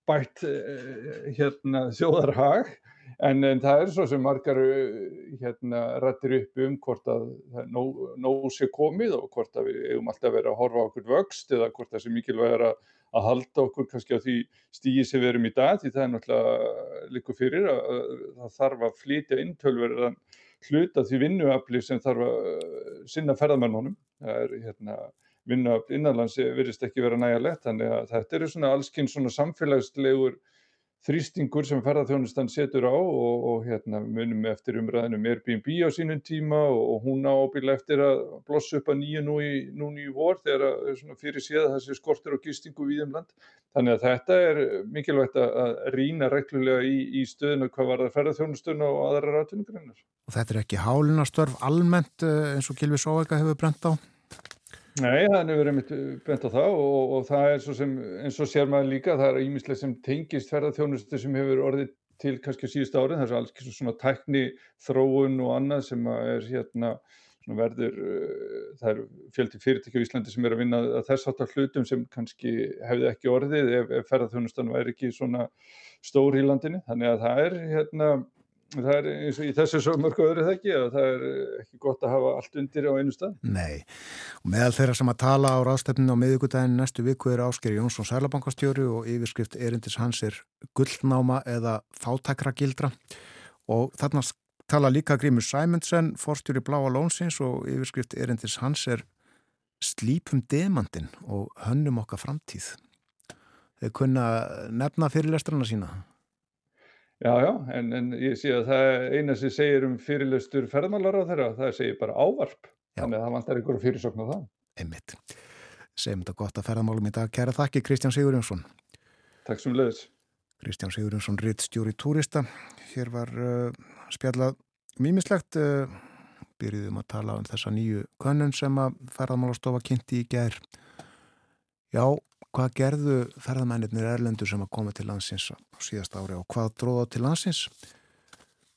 bætt eh, hérna þjóðarhag. En, en það er svo sem margar hérna rættir upp um hvort að nóg, nóg sé komið og hvort að við eigum alltaf að vera að horfa okkur vöxt eða hvort það sé mikilvæg að að halda okkur kannski á því stígi sem við erum í dag því það er náttúrulega líka fyrir að, að það þarf að flytja intölverðan hluta því vinnuafli sem þarf að uh, sinna ferðamennunum. Það er hérna vinnuafli innanlands verist ekki vera nægjalegt þannig að þetta eru svona allskinn svona samfélagslegur þrýstingur sem ferðarþjónustan setur á og, og hérna munum eftir umræðinum Airbnb á sínum tíma og, og hún á ábyrla eftir að blossa upp að nýju núni í vor þegar svona fyrir séð þessi skortur og gistingu við um land. Þannig að þetta er mikilvægt að rýna reglulega í, í stöðinu hvað var það ferðarþjónustun og aðra rátunugreinar. Og þetta er ekki hálunastörf almennt eh, eins og Gilvi Sóæka hefur brent á? Nei, það hefur einmitt bent á það og, og það er svo sem, eins og sér maður líka, það er ímislega sem tengist ferðarþjónustu sem hefur orðið til kannski síðust árið, það er alls svona tækni þróun og annað sem er hérna verður, uh, það er fjöldi fyrirtæki á Íslandi sem er að vinna að þess aftar hlutum sem kannski hefði ekki orðið ef, ef ferðarþjónustan væri ekki svona stór í landinu, þannig að það er hérna það er eins og í þessu svo mörgu öðru þekki að það er ekki gott að hafa allt undir á einu stað. Nei, og meðal þeirra sem að tala á ráðstefninu á miðugudaginn næstu viku er Ásker Jónsson Sælabankastjóri og yfirskrift erindis hans er gullnáma eða fátakragildra og þarna tala líka Grímur Sæmundsen, forstjóri Bláa Lónsins og yfirskrift erindis hans er slípum demandin og hönnum okkar framtíð. Þeir kunna nefna fyrirlestrana sína. Já, já, en, en ég sé að það eina sem segir um fyrirlestur ferðmálar á þeirra, það segir bara ávarp, já. þannig að það vantar einhverju fyrirsokn á það. Einmitt. Segjum þetta gott að ferðmálum í dag. Kæra þakki Kristján Sigurjónsson. Takk sem leiðis. Kristján Sigurjónsson, ritt stjóri túrista. Hér var uh, spjallað mýmislegt. Uh, byrjuðum að tala um þessa nýju könnun sem að ferðmálastofa kynnti í gerð. Já, hvað gerðu ferðamennir erlendur sem að koma til landsins á síðast ári og hvað dróða til landsins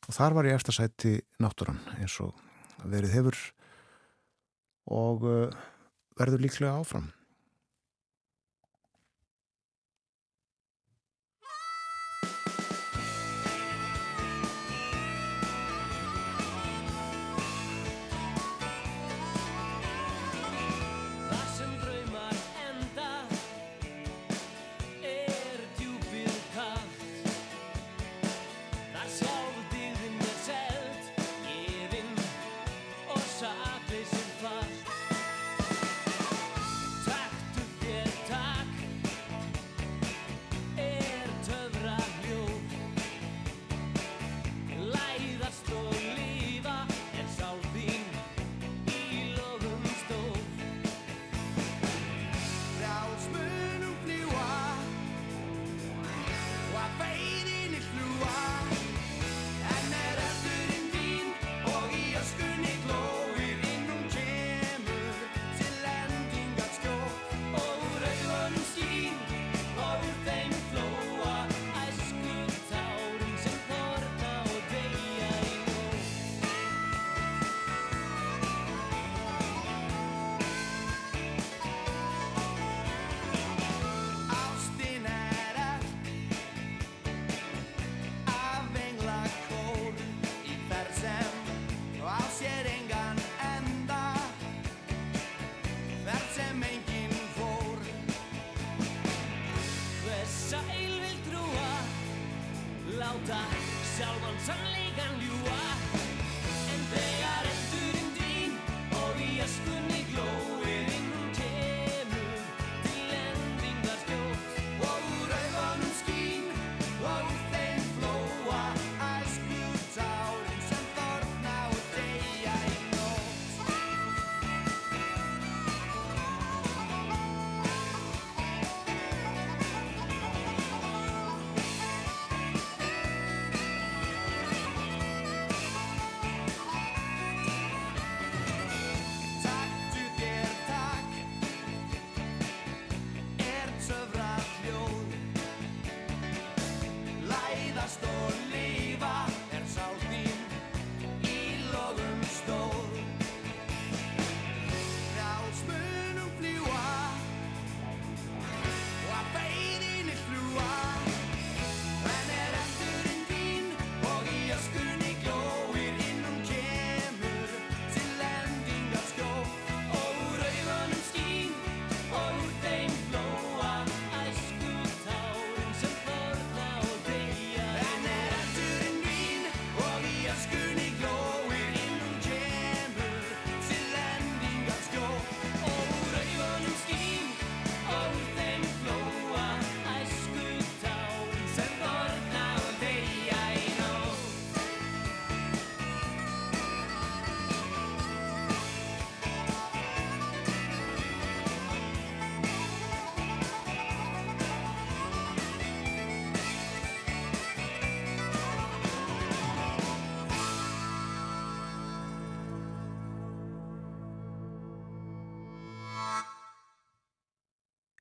og þar var ég eftir að sæti náttúran eins og verið hefur og uh, verður líklega áfram.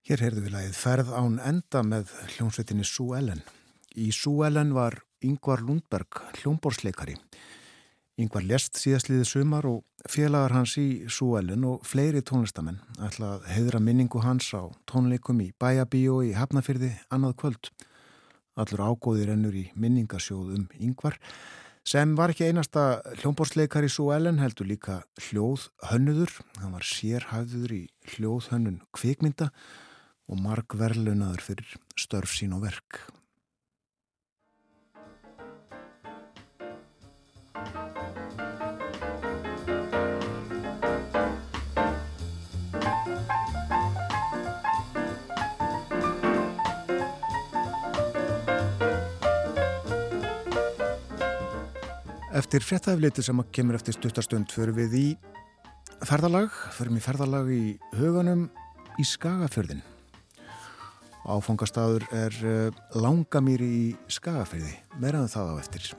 Hér heyrðu við lagið Ferð án enda með hljómsveitinni Sú Ellen. Í Sú Ellen var Yngvar Lundberg hljómborsleikari. Yngvar lest síðastliðið sumar og félagar hans í Sú Ellen og fleiri tónlistamenn ætla að heidra minningu hans á tónleikum í Bæjabíó í Hafnafyrði annað kvöld. Allur ágóðir ennur í minningasjóð um Yngvar sem var ekki einasta hljómborsleikari Sú Ellen heldur líka hljóð hönnuður. Hann var sérhæfður í hljóð hönnun kvikmynda og marg verlunaður fyrir störf sín og verk. Eftir frettæfliti sem kemur eftir stuttarstund förum við í ferðalag, förum í ferðalag í huganum í Skagafjörðin. Áfangastadur er eh, langamýri í Skagafeyði, meiraðu það á eftir.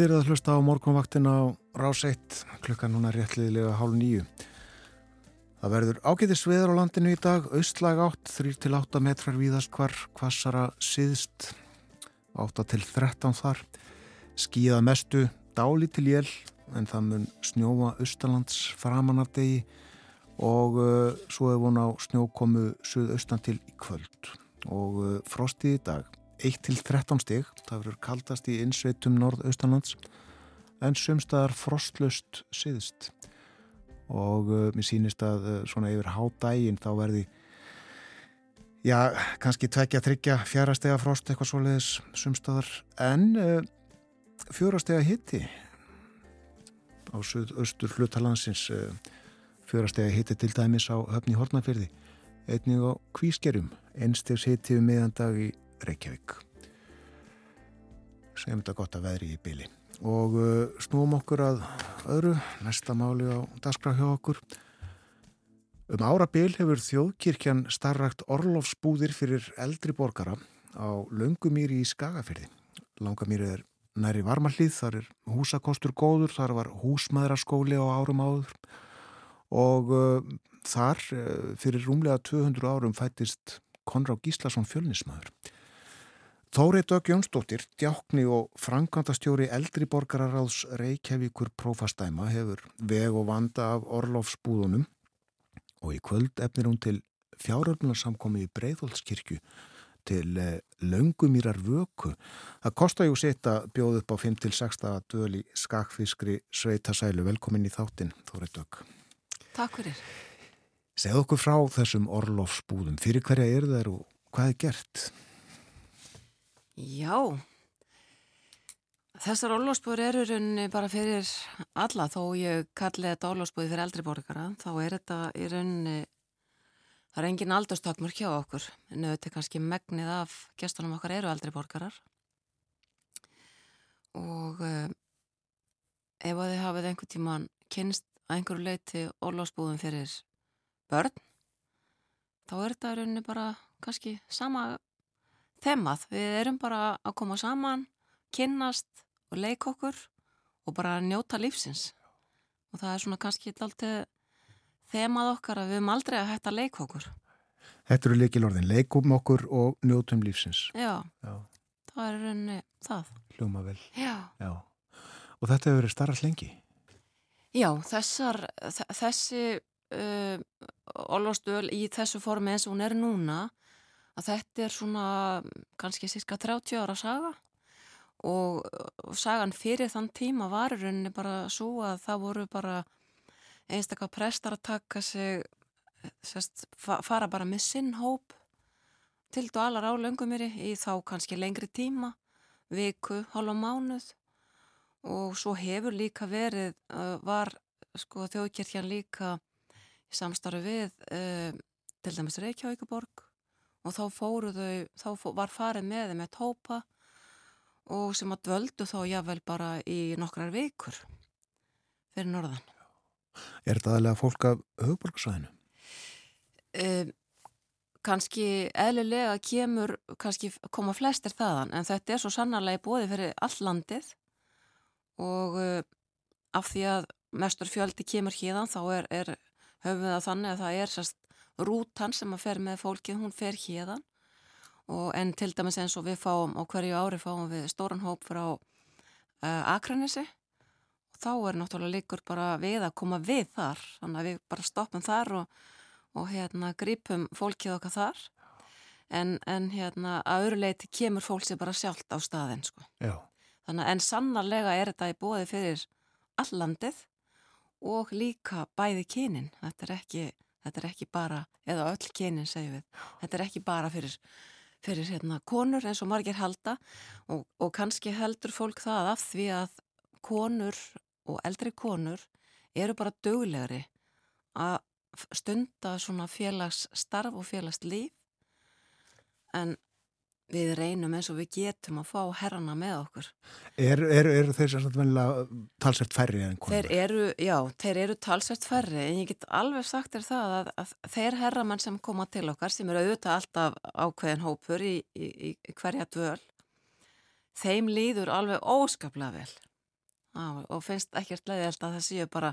Ný þegar það hlusta á morgunvaktina á rás 1 klukkan núna réttliðilega hálf nýju. Það verður ágæðis veður á landinu í dag, austlag átt, 3-8 metrar víðast hvar, kvassara siðst, 8-13 þar, skíða mestu, dáli til jél, en það mun snjóa austalands framan af degi og uh, svo hefur hún á snjókomu suðaustan til í kvöld. Og uh, frostið í dag 1-13 stig, það verður kaldast í innsveitum norðaustanlands en sumstaðar frostlust siðst og uh, mér sýnist að uh, svona yfir hádægin þá verði já, kannski tvekja, tryggja, fjárastega frost eitthvað svoleiðis sumstaðar en uh, fjórastega hitti á söðaustur hlutalansins fjórastega hitti til dæmis á höfni Hortnafyrði einnig á kvískerjum. Einstegs hitti um meðandag í Reykjavík. Segjum þetta gott að veðri í byli og uh, snúum okkur að öðru næsta máli á dagskrá hjá okkur. Um ára byl hefur þjóðkirkjan starrakt orlofsbúðir fyrir eldri borgara á Laungumýri í Skagafyrði Langamýri er næri varmallið þar er húsakostur góður þar var húsmaðraskóli á árum áður. Og uh, þar uh, fyrir rúmlega 200 árum fættist Konrá Gíslason fjölnismæður Þórið Dögg Jónsdóttir, djákni og frangandastjóri eldri borgararáðs Reykjavíkur prófastæma hefur veg og vanda af orlofsbúðunum og í kvöld efnir hún til fjáröfnarsamkomi í Breiðholtskirkju til eh, laungumýrar vöku. Það kostar ju sitt að bjóða upp á 5-6 döl í skakfiskri sveitasælu. Velkomin í þáttinn, Þórið Dögg. Takk fyrir. Segð okkur frá þessum orlofsbúðum. Fyrir hverja er þeir og hvað er gert? Já, þessar orlósbúður eru rauninni bara fyrir alla. Þó ég kalli þetta orlósbúði fyrir eldri borgara þá er þetta í rauninni, það er engin aldurstakmur hjá okkur en auðvitað kannski megnið af gestunum okkar eru eldri borgarar. Og um, ef að þið hafið einhver tíman kynst að einhverju leiti orlósbúðum fyrir börn þá er þetta rauninni bara kannski sama þemmað. Við erum bara að koma saman, kynnast og leika okkur og bara njóta lífsins. Og það er svona kannski alltaf þemmað okkar að við erum aldrei að hætta að leika okkur. Þetta eru leikilorðin, leikum okkur og njótum lífsins. Já, Já. það er rauninni það. Hljóma vel. Já. Já. Og þetta hefur verið starrast lengi? Já, þessar, þessi uh, orlostöl í þessu formi eins og hún er núna að þetta er svona kannski cirka 30 ára saga og, sagan fyrir þann tíma var í rauninni bara svo að það voru bara einstaklega prestar að taka sig sest, fara bara með sinn hóp til dvalar á löngumiri í þá kannski lengri tíma viku, hálfa mánuð. Og svo hefur líka verið var sko þjóðkirkjan líka í samstarfi við uh, til dæmis Reykjavíkuborg og þá fóru þau, þá var farið með þeim eitt hópa og sem að dvöldu þá jável bara í nokkrar vikur fyrir norðan. Er þetta aðlega fólk af höfuborgsvæðinu? Um, kanski eðlilega kemur, kannski koma flestir þaðan en þetta er svo sannarlega bóði fyrir all landið og uh, af því að mestur fjöldi kemur híðan þá er, er höfum við að þannig að það er sérst rútan sem að fer með fólkið, hún fer hérðan og en til dæmis eins og við fáum á hverju ári fáum við stóran hóp frá uh, Akranesi. Og þá er náttúrulega líkur bara við að koma við þar. Þannig að við bara stoppum þar og, og hérna grípum fólkið okkar þar. En, en hérna að öru leiti kemur fólk sér bara sjálft á staðin sko. þannig að en sannarlega er þetta í bóði fyrir allandið og líka bæði kynin. Þetta er ekki þetta er ekki bara, eða öll kynin segjum við, þetta er ekki bara fyrir, fyrir hérna, konur eins og margir halda. Og, og kannski heldur fólk það af því að konur og eldri konur eru bara döglegri að stunda svona félagsstarf og félagslíf en við reynum eins og við getum að fá herrana með okkur. Er, er, er þeir sem venilega talsert færri en konur? Þeir eru, já, þeir eru talsert færri en ég get alveg sagt þér það að, að þeir herramann sem koma til okkar sem eru auðvitað alltaf ákveðin hópur í, í, í hverja dvöl þeim líður alveg óskaplega vel Á, og finnst ekkert leiðilt að það séu bara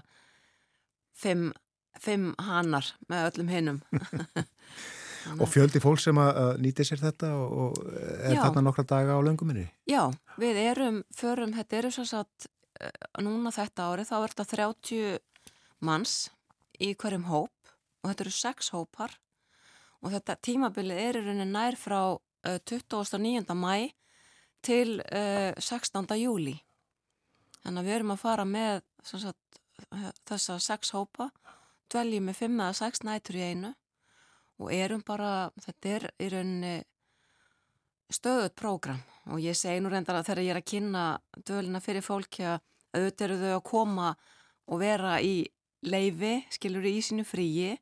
fimm, fimm hannar með öllum hinnum Og fjöldi fólk sem að nýti sér þetta og, og er Já. þarna nokkra daga á lönguminni? Já, við erum, förum, þetta eru svo satt, núna þetta ári, þá er þetta 30 manns í hverjum hóp og þetta eru sex hópar og þetta tímabilið er í rauninni nær frá uh, 29. mæ til uh, 16. júli. Þannig að við erum að fara með sagt, eh, þessa sex hópa, dveljum með fimm eða sex nætur í einu og erum bara, þetta er í rauninni stöðut prógram og ég segi nú reyndar að þegar ég er að kynna dölina fyrir fólki að auðvitað eru þau að koma og vera í leifi, skilur í sínu fríi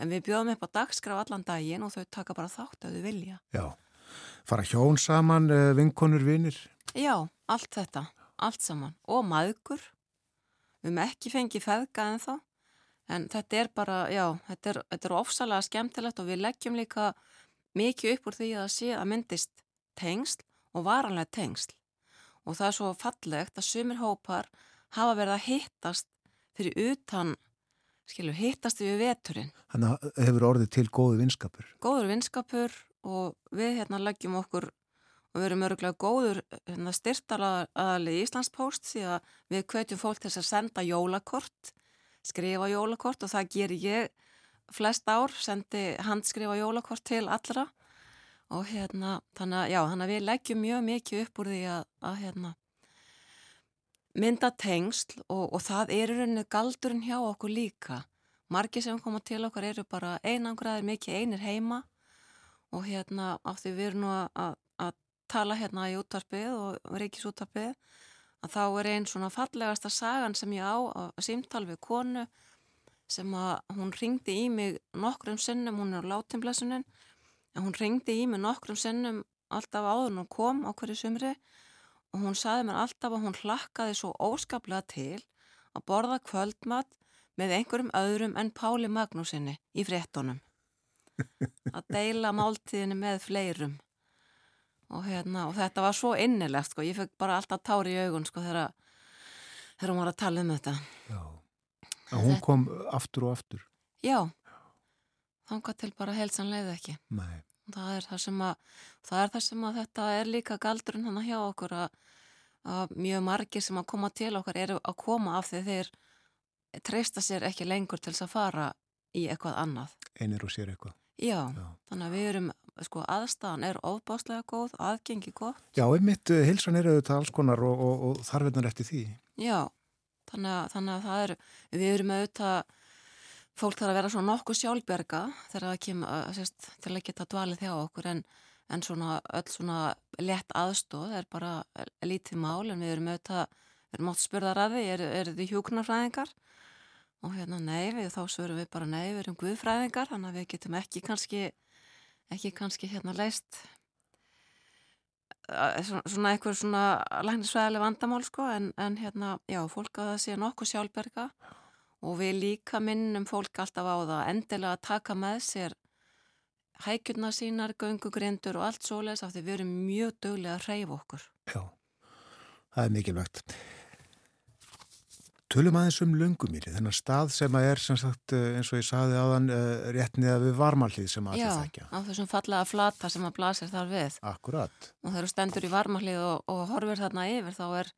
en við bjóðum upp á dagskraf allan daginn og þau taka bara þátt að þau vilja. Já. Fara hjón saman, eh, vinkonur, vinir? Já, allt þetta, allt saman og maðgur við höfum ekki fengið feðga en þá en þetta er bara, já, þetta er, þetta er ofsalega skemmtilegt og við leggjum líka mikið upp úr því að sé að myndist tengsl og varanlega tengsl. Og það er svo fallegt að sumir hópar hafa verið að hittast fyrir utan, skilju, hittast við veturinn. Þannig að hefur orðið til góðu vinskapur. góður vinskapur og við hérna leggjum okkur og við erum öruglega góður hérna, styrtalaðali í Íslandspost því að við kveitjum fólk til að senda jólakort, skrifa jólakort og það ger ég flest ár, sendi handskrifa jólakort til allra og hérna, þannig að, já, þannig að við leggjum mjög mikið upp úr því að, að hérna, mynda tengsl og, og það er í rauninni galdurinn hjá okkur líka. Margir sem koma til okkar eru bara einangraðir mikið einir heima og hérna af því við erum nú að, að tala hérna í útvarpið og ríkisútvarpið að þá er einn svona fallegasta sagan sem ég á að símtal við konu sem að hún ringdi í mig nokkrum sinnum, hún er á látimblesunin en hún ringdi í mig nokkrum sinnum alltaf áður en hún kom á hverju sumri og hún saði mér alltaf að hún hlakkaði svo óskaplega til að borða kvöldmat með einhverjum öðrum en Páli Magnúsinni í fréttonum að deila máltíðinni með fleirum og, hérna, og þetta var svo innilegt sko. ég fekk bara alltaf tári í augun sko, þegar, þegar hún var að tala um þetta Já. En hún kom aftur og aftur. já þangað til bara heilsan leiði ekki Nei. það er það sem að, það er það sem að þetta er líka galdurinn hann hjá okkur að, að mjög margir sem að koma til okkar eru að koma af því þeir treysta sér ekki lengur til þess að fara í eitthvað annað Einir og sér eitthvað. já, Já. þannig að við erum sko aðstæðan er ofbáslega góð aðgengi gott, Já, einmitt, eh, heilsan er auðvitað alls konar og, og, og þarfinnar eftir því. já þannig að, þannig að það er, við erum auðvitað fólk þarf að vera svona nokkuð sjálfberga þegar það kemur sérst, til að geta dvalið hjá okkur en, en svona öll svona lett aðstóð er bara lítið mál en við erum auðvitað, við erum átt að því, er, er þið hjúknarfræðingar og hérna nei, við þá svörum við bara nei, við erum guðfræðingar þannig að við getum ekki kannski ekki kannski hérna leist eh, svona, svona eitthvað svona læknisfræðileg vandamál sko en, en hérna, já, fólk að það sé nokkuð sjálfberga og við líka minnum fólk alltaf á það endilega að taka með sér hækjurna sínar, göngugrindur og allt svoleiðis af því við erum mjög döglega að hreyfa okkur. Já, það er mikilvægt. Tölum aðeins um löngumýri, þennan stað sem að er sem sagt eh, eins og ég saði áðan uh, rétt niða við varmalið sem allir Já, þekkja. á þessum fallega flata sem að blasir þar við Akkurat. og þegar þú stendur í varmahlið og, og horfir þarna yfir þá er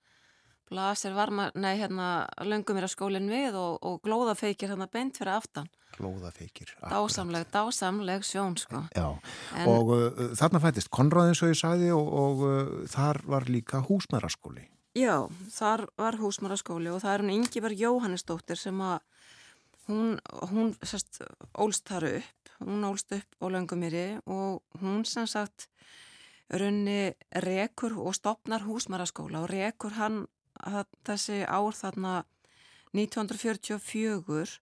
blasir varma, nei hérna löngum að skólinn við og, og glóðafeikir hérna beint fyrir aftan. Glóðafeikir. akkurat. Dásamleg, dásamleg sjón sko. Já, En, og uh, þarna fættist Konráð eins og ég sagði og, og uh, þar var líka húsmæraskóli. Já, þar var húsmaraskóli og það er hún Ingiberg Jóhannesdóttir sem að hún, hún sérst, ólst þar upp, hún ólst upp á Löngumýri og hún sem sagt runni rekur og stopnar húsmaraskóla og rekur hann þessi ár þarna 1944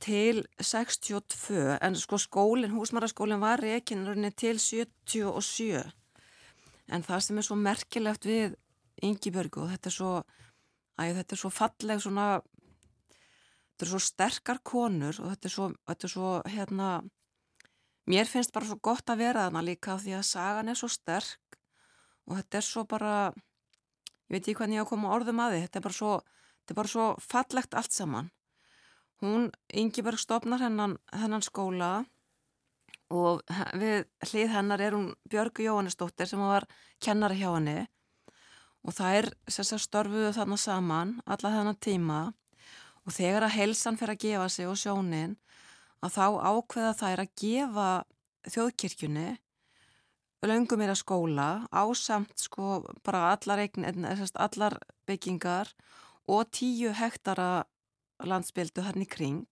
til 62 en sko skólinn, húsmaraskólinn var rekin runni til 77 en það sem er svo merkilegt við Ingibjörgu og þetta er svo æ, þetta er svo falleg svona þetta er svo sterkar konur og þetta er svo, þetta er svo hérna mér finnst bara svo gott að vera þarna líka því að sagan er svo sterk og þetta er svo bara ég veit ekki hvernig ég á að koma orðum að því þetta er bara svo, er bara svo fallegt allt saman. Hún, Ingeberg stopnar hennan, hennan skóla og við hlið hennar er hún Björgu Jóhannesdóttir sem var kennara hjá henni og það er sérstaklega störfuðu þarna saman alla þennan tíma. Og þegar að helsan fyrir að gefa sig og sjónin að þá ákveða þær að gefa þjóðkirkjunni löngum er að skóla ásamt sko bara allar, eign, allar byggingar og tíu hektara landsbyldu hann í kring.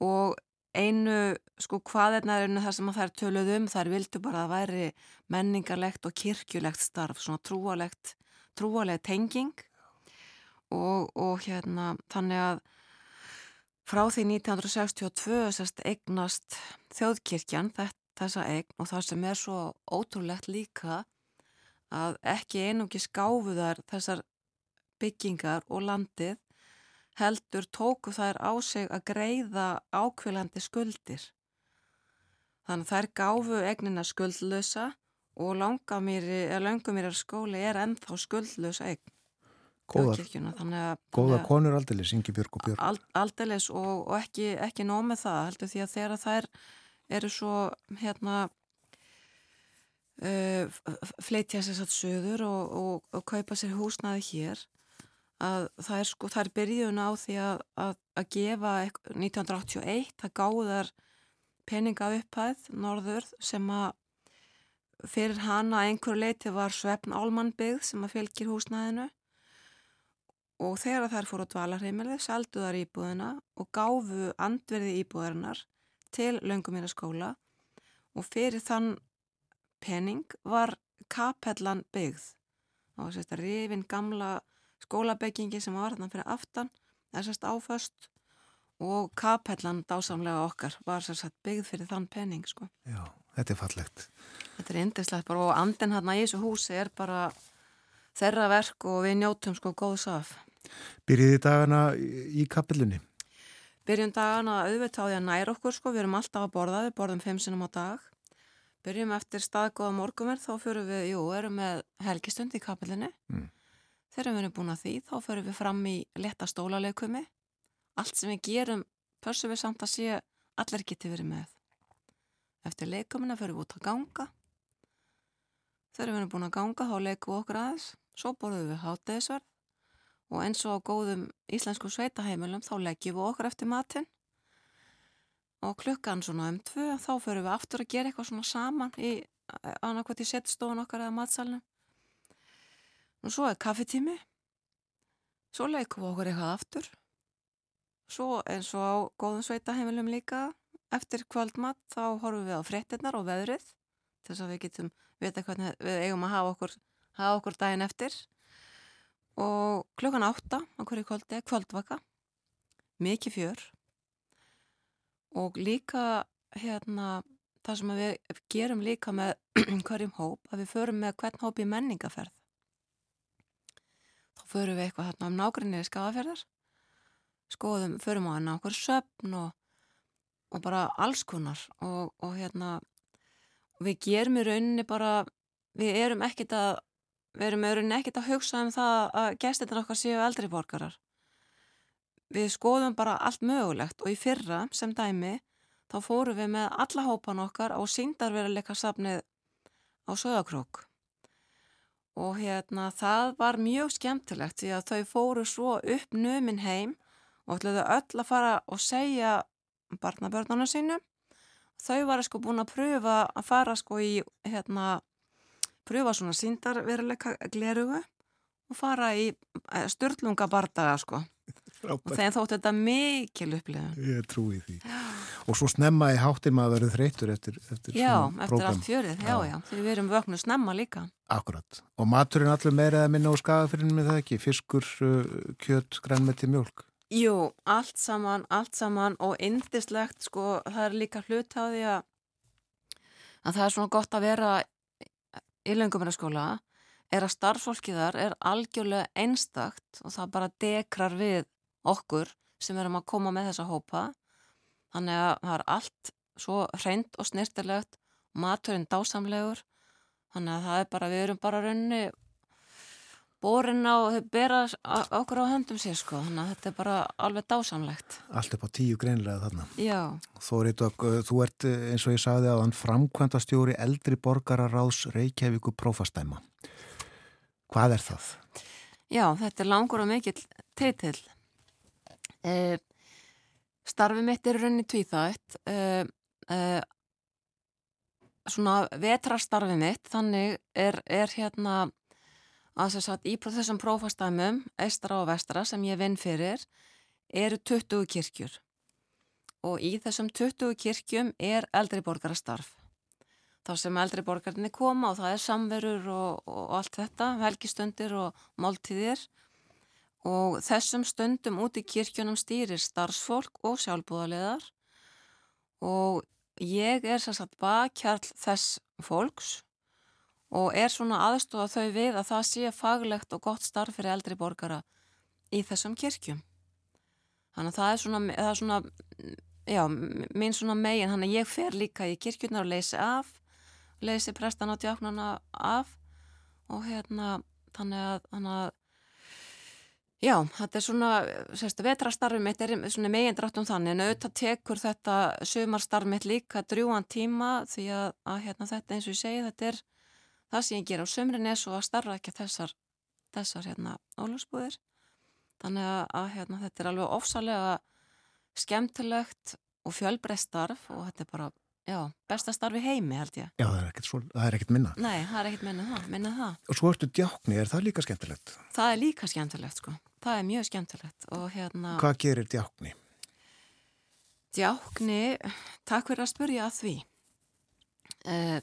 Og einu sko hvaðirnaðurinn þar sem þær töluðum þær vildu bara að væri menningarlegt og kirkjulegt starf svona trúalegt, trúaleg tenging. Og, og hérna þannig að frá því 1962 sérst eignast þjóðkirkjan þessa eign og það sem er svo ótrúlegt líka að ekki einungi skáfuðar þessar byggingar og landið heldur tóku þær á sig að greiða ákveðlandi skuldir. Þannig þær gáfu egnina skuldlösa og langumýrar skóli er ennþá skuldlösa egn. Góðar, góða konur aldeilis, Ingi Björg og Björg. Ald, aldeilis og, og ekki, ekki nómið það, heldur því að þegar þær eru svo hérna uh, fleitja sér satt söður og, og, og kaupa sér húsnaði hér að það er sko, það er byrjun á því að, að, að gefa 1981, það gáðar peninga upphæð norður sem að fyrir hana einhver leiti var svefn álmannbyggð sem að fylgir húsnaðinu og þegar þær fóru á dvalarheimilið seldu þar íbúðina og gáfu andverði íbúðarinnar til löngumýra skóla og fyrir þann pening var kapellan byggð. Og þetta rifin gamla skólabeggingi sem var þarna fyrir aftan þessast áföst og kapellan dásamlega okkar var sérsagt byggð fyrir þann pening sko. Já, þetta er fallegt Þetta er indislegt bara og andin hérna í þessu húsi er bara þeirra verk og við njótum sko góðs af Byrjiði dagana í kapillunni? Byrjum dagana auðvitað á því að næra okkur sko, við erum alltaf að borða, við borðum fimm sinum á dag. Byrjum eftir staðgóða morgumir, þá fyrir við, jú, erum með helgistund í kapillunni. Mm. Þegar við erum búin að því, þá fyrir við fram í leta stólalegkumi. Allt sem við gerum, pörsum við samt að sé allir geti verið með. Eftir leikumina fyrir við út að ganga. Þegar við erum búin að ganga, þá leikum við okkur aðeins. Svo borðum við háttegisverð og eins og á góðum íslensku sveitaheimilum þá leggjum við okkur eftir matinn og klukkan svona um tvö þá förum við aftur að gera eitthvað svona saman í annarkvæmt í setstofun okkar eða matsalunum og svo er kaffetími svo leggjum við okkur eitthvað aftur. Svo eins og á góðum sveitaheimilum líka eftir kvöldmatt þá horfum við á frettinnar og veðrið til þess að við getum vita hvernig við eigum að hafa okkur, hafa okkur daginn eftir. Og klukkan átta á hverju kvöldi, kvöldvaka. Mikið fjör. Og líka hérna það sem við gerum líka með hverjum hóp, að við förum með hvern hóp í menningaferð förum við eitthvað hérna um nákvæmlega skafaferðar skoðum, förum á hana okkur söpn og, og bara alls konar og, og hérna við gerum í rauninni bara við erum ekkit að við erum auðvitað ekkert að hugsa um það að gestirna okkar séu eldri borgarar. Við skoðum bara allt mögulegt og í fyrra sem dæmi þá fórum við með alla hópan okkar á síndarveruleika safnið á Söðakrók. Og hérna það var mjög skemmtilegt því að þau fóru svo upp nömin heim og ætluðu öll að fara og segja barnabörnuna sínum. Þau var sko búin að pröfa að fara sko í hérna pröfa svona síndarveruleika glerugu og fara í eh, störtlunga bardaga sko Frábært. og þegar þóttu þetta mikil upplifun Ég trúi því já. og svo snemma í háttin maður verið þreytur eftir, eftir Já, eftir program. allt fjörið, já, já, já. Því við erum vögnu snemma líka. Akkurat, og maturinn allur meira eða minna á skagafyrinu með það ekki? Fiskur, uh, kjött, grænmeti, mjölk Jú, allt saman, allt saman og indislegt sko, það er líka hlut á því að að það er svona gott að vera í lengumiraskóla er að starffólkið þar er algjörlega einstakt og það bara dekrar við okkur sem erum að koma með þessa hópa þannig að það er allt svo hreint og snirtilegt maturinn dásamlegur þannig að það er bara, við erum bara raunni borin á, þau bera okkur á höndum sér sko, þannig að þetta er bara alveg dásamlegt. Allt upp á tíu greinlega þarna. Já. Þórið, þú ert eins og ég sagði að hann framkvæmda stjóri eldri borgararáðs Reykjavíku prófastæma. Hvað er það? Já, þetta er langur og mikill teitill. Eh, starfi mitt er raunni tvíþætt. Eh, eh, svona vetrastarfi mitt, þannig er, er hérna að þess að í þessum prófastæmum, eistra og vestra sem ég vinn fyrir, eru 20 kirkjur og í þessum 20 kirkjum er eldri borgarastarf. Þá sem eldri borgarnir koma og það er samverur og, og allt þetta, helgistundir og máltíðir og þessum stundum út í kirkjunum stýrir starfsfólk og sjálfbúðarleðar og ég er sérstaklega bakkjarl þess fólks og er svona aðstofa þau við að það sé faglegt og gott starf fyrir eldri borgara í þessum kirkjum. Þannig að það er svona, það er svona já, mín svona megin, þannig að ég fer líka í kirkjurnar og leysi af, leysi prestan á djáknarna af og hérna, þannig að, þannig að Já, þetta er svona, sérstu, vetrastarfið mitt er svona megin dráttum þannig en auðvitað tekur þetta sumarstarfið mitt líka drjúan tíma því að, að hérna, þetta eins og ég segi, þetta er það sem ég ger á sömrin er svo að starra ekki þessar, þessar hérna ólusbúðir þannig að, að hérna, þetta er alveg ofsalega skemmtilegt og fjölbreystarf og þetta er bara, já, besta starfi heimi held ég. Já, það er ekkert, svo, það er ekkert minna. Nei, það er ekkert minna það, minna það. Og svo ertu djákni, er það líka skemmtilegt? Það er líka skemmtilegt sko, það er mjög skemmtilegt og hérna... Hvað gerir djákni? Djákni, takk fyrir að spurja að því. Uh,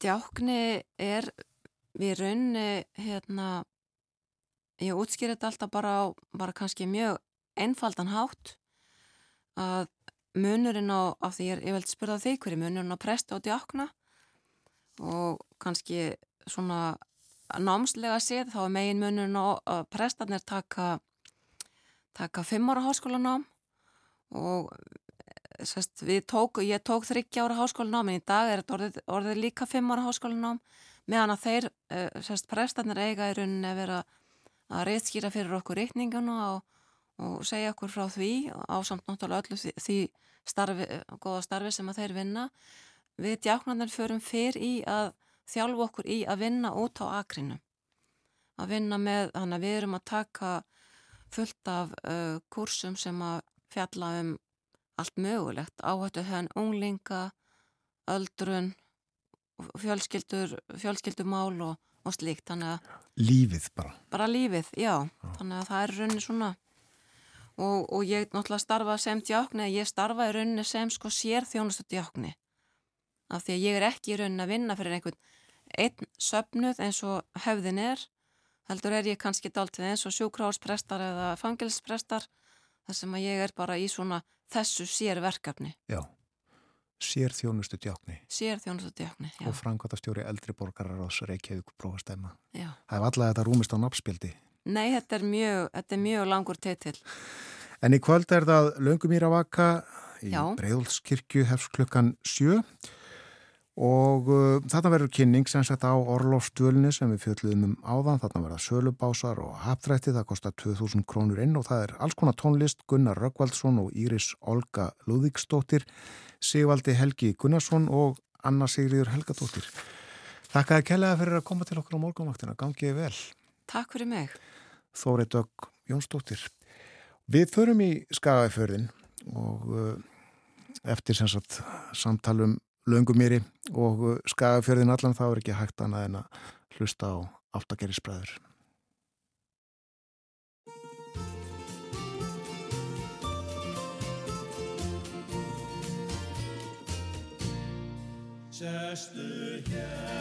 Djákni er við raunni hérna ég útskýr þetta alltaf bara á bara kannski mjög einfaldan hátt að munurinn á, af því ég, ég veldi spyrja þig hverju munurinn á presta og djákna og kannski svona námslega séð þá er megin munurinn á að prestarnir taka taka fimm ára háskólanám og sest, tók, ég tók þryggja ára háskólanám en í dag er þetta orðið, orðið líka fimm ára háskólanám meðan að þeir uh, sest, prestarnir eiga í rauninni að vera að reyðskýra fyrir okkur reikningana og, og segja okkur frá því á samt náttúrulega öllu því, því starfi, goða starfi sem að þeir vinna við djáknarnir förum fyrr í að þjálfu okkur í að vinna út á akrinu að vinna með, þannig að við erum að taka fullt af uh, kursum sem að fjalla um allt mögulegt, áhættu henn unglinga, öldrun, fjölskyldur, fjölskyldumál og, og slíkt. Lífið bara? Bara lífið, já. já. Þannig að það er rauninni svona og, og ég náttúrulega starfa sem djákni, ég starfa í rauninni sem sko sér þjónustu djákni. Af því að ég er ekki rauninni að vinna fyrir einhvern einn söpnuð eins og hefðin er, heldur er ég kannski dáltið eins og sjúkráðsprestar eða fangilsprestar þar sem að ég er bara í svona þessu sér verkefni. Já, sér þjónustu djákni. Sér þjónustu djákni, já. Og framkvæmtastjóri eldri borgarar ás Reykjavík prófastæma. Já. Það er allavega þetta rúmist á nafnspildi. Nei, þetta er mjög, þetta er mjög langur teitil. En í kvöld er það Löngumýra vaka í Breiðolskirkju hefst klukkan sjö og uh, þarna verður kynning sem sagt á Orlofstvölni sem við fjöldluðum um áðan, þarna verða sölubásar og haptrætti, það kostar 2000 krónur inn og það er alls konar tónlist Gunnar Röggvaldsson og Íris Olga Lúðíksdóttir, Sigvaldi Helgi Gunnarsson og Anna Sigriður Helgadóttir. Þakkaði kellega fyrir að koma til okkur á morgunvaktina, gangiði vel. Takk fyrir mig. Þórið Dögg Jónsdóttir. Við förum í Skagafjörðin og uh, eftir sem sagt samtalum Löngumýri og uh, Skagafjörðin allan þá er ekki hægt annað en að hlusta á áttagerisbræður. Sestu hérna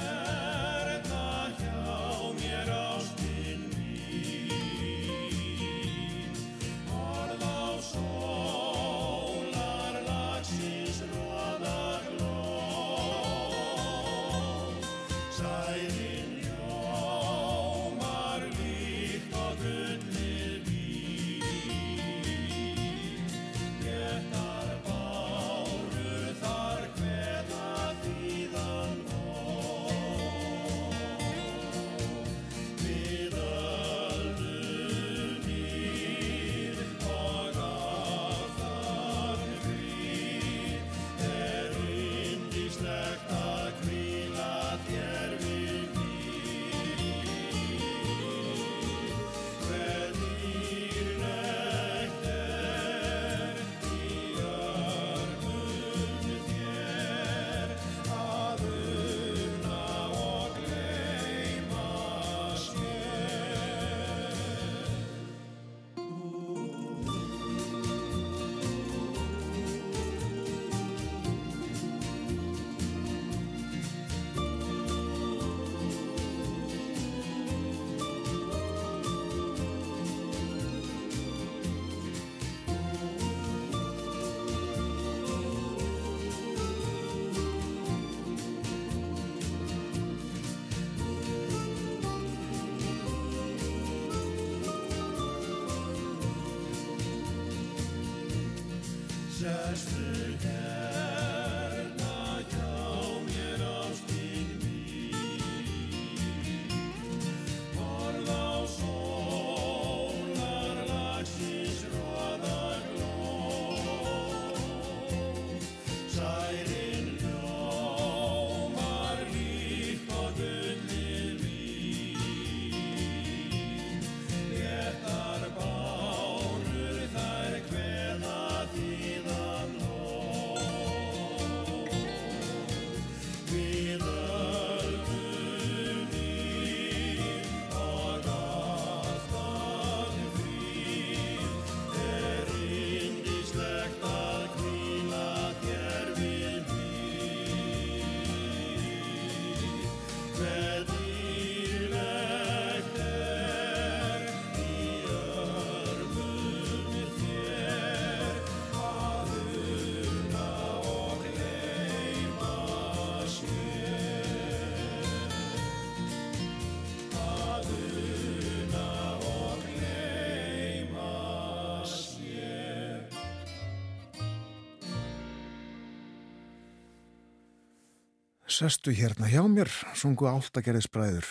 Sestu hérna hjá mér, sungu áltagerðisbræður,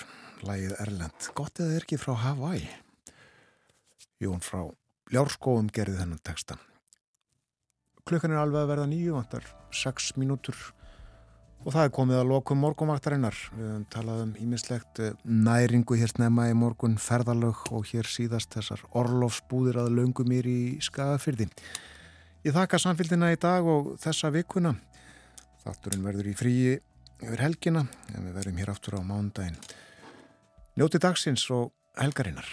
lægið Erlend. Gott eða er ekki frá Hawaii? Jón frá Ljárskóum gerði þennan texta. Klukkan er alveg að verða nýju, vantar sex mínútur og það er komið að lokum morgumaktarinnar. Við höfum talað um ímislegt næringu hér snemma í morgun, ferðalög og hér síðast þessar orlofsbúðir að löngum mér í skagafyrði. Ég þakka samfélgina í dag og þessa vikuna. Þátturinn verður í fríi yfir helgina en við verðum hér aftur á mándaginn. Njóti dagsins og helgarinnar.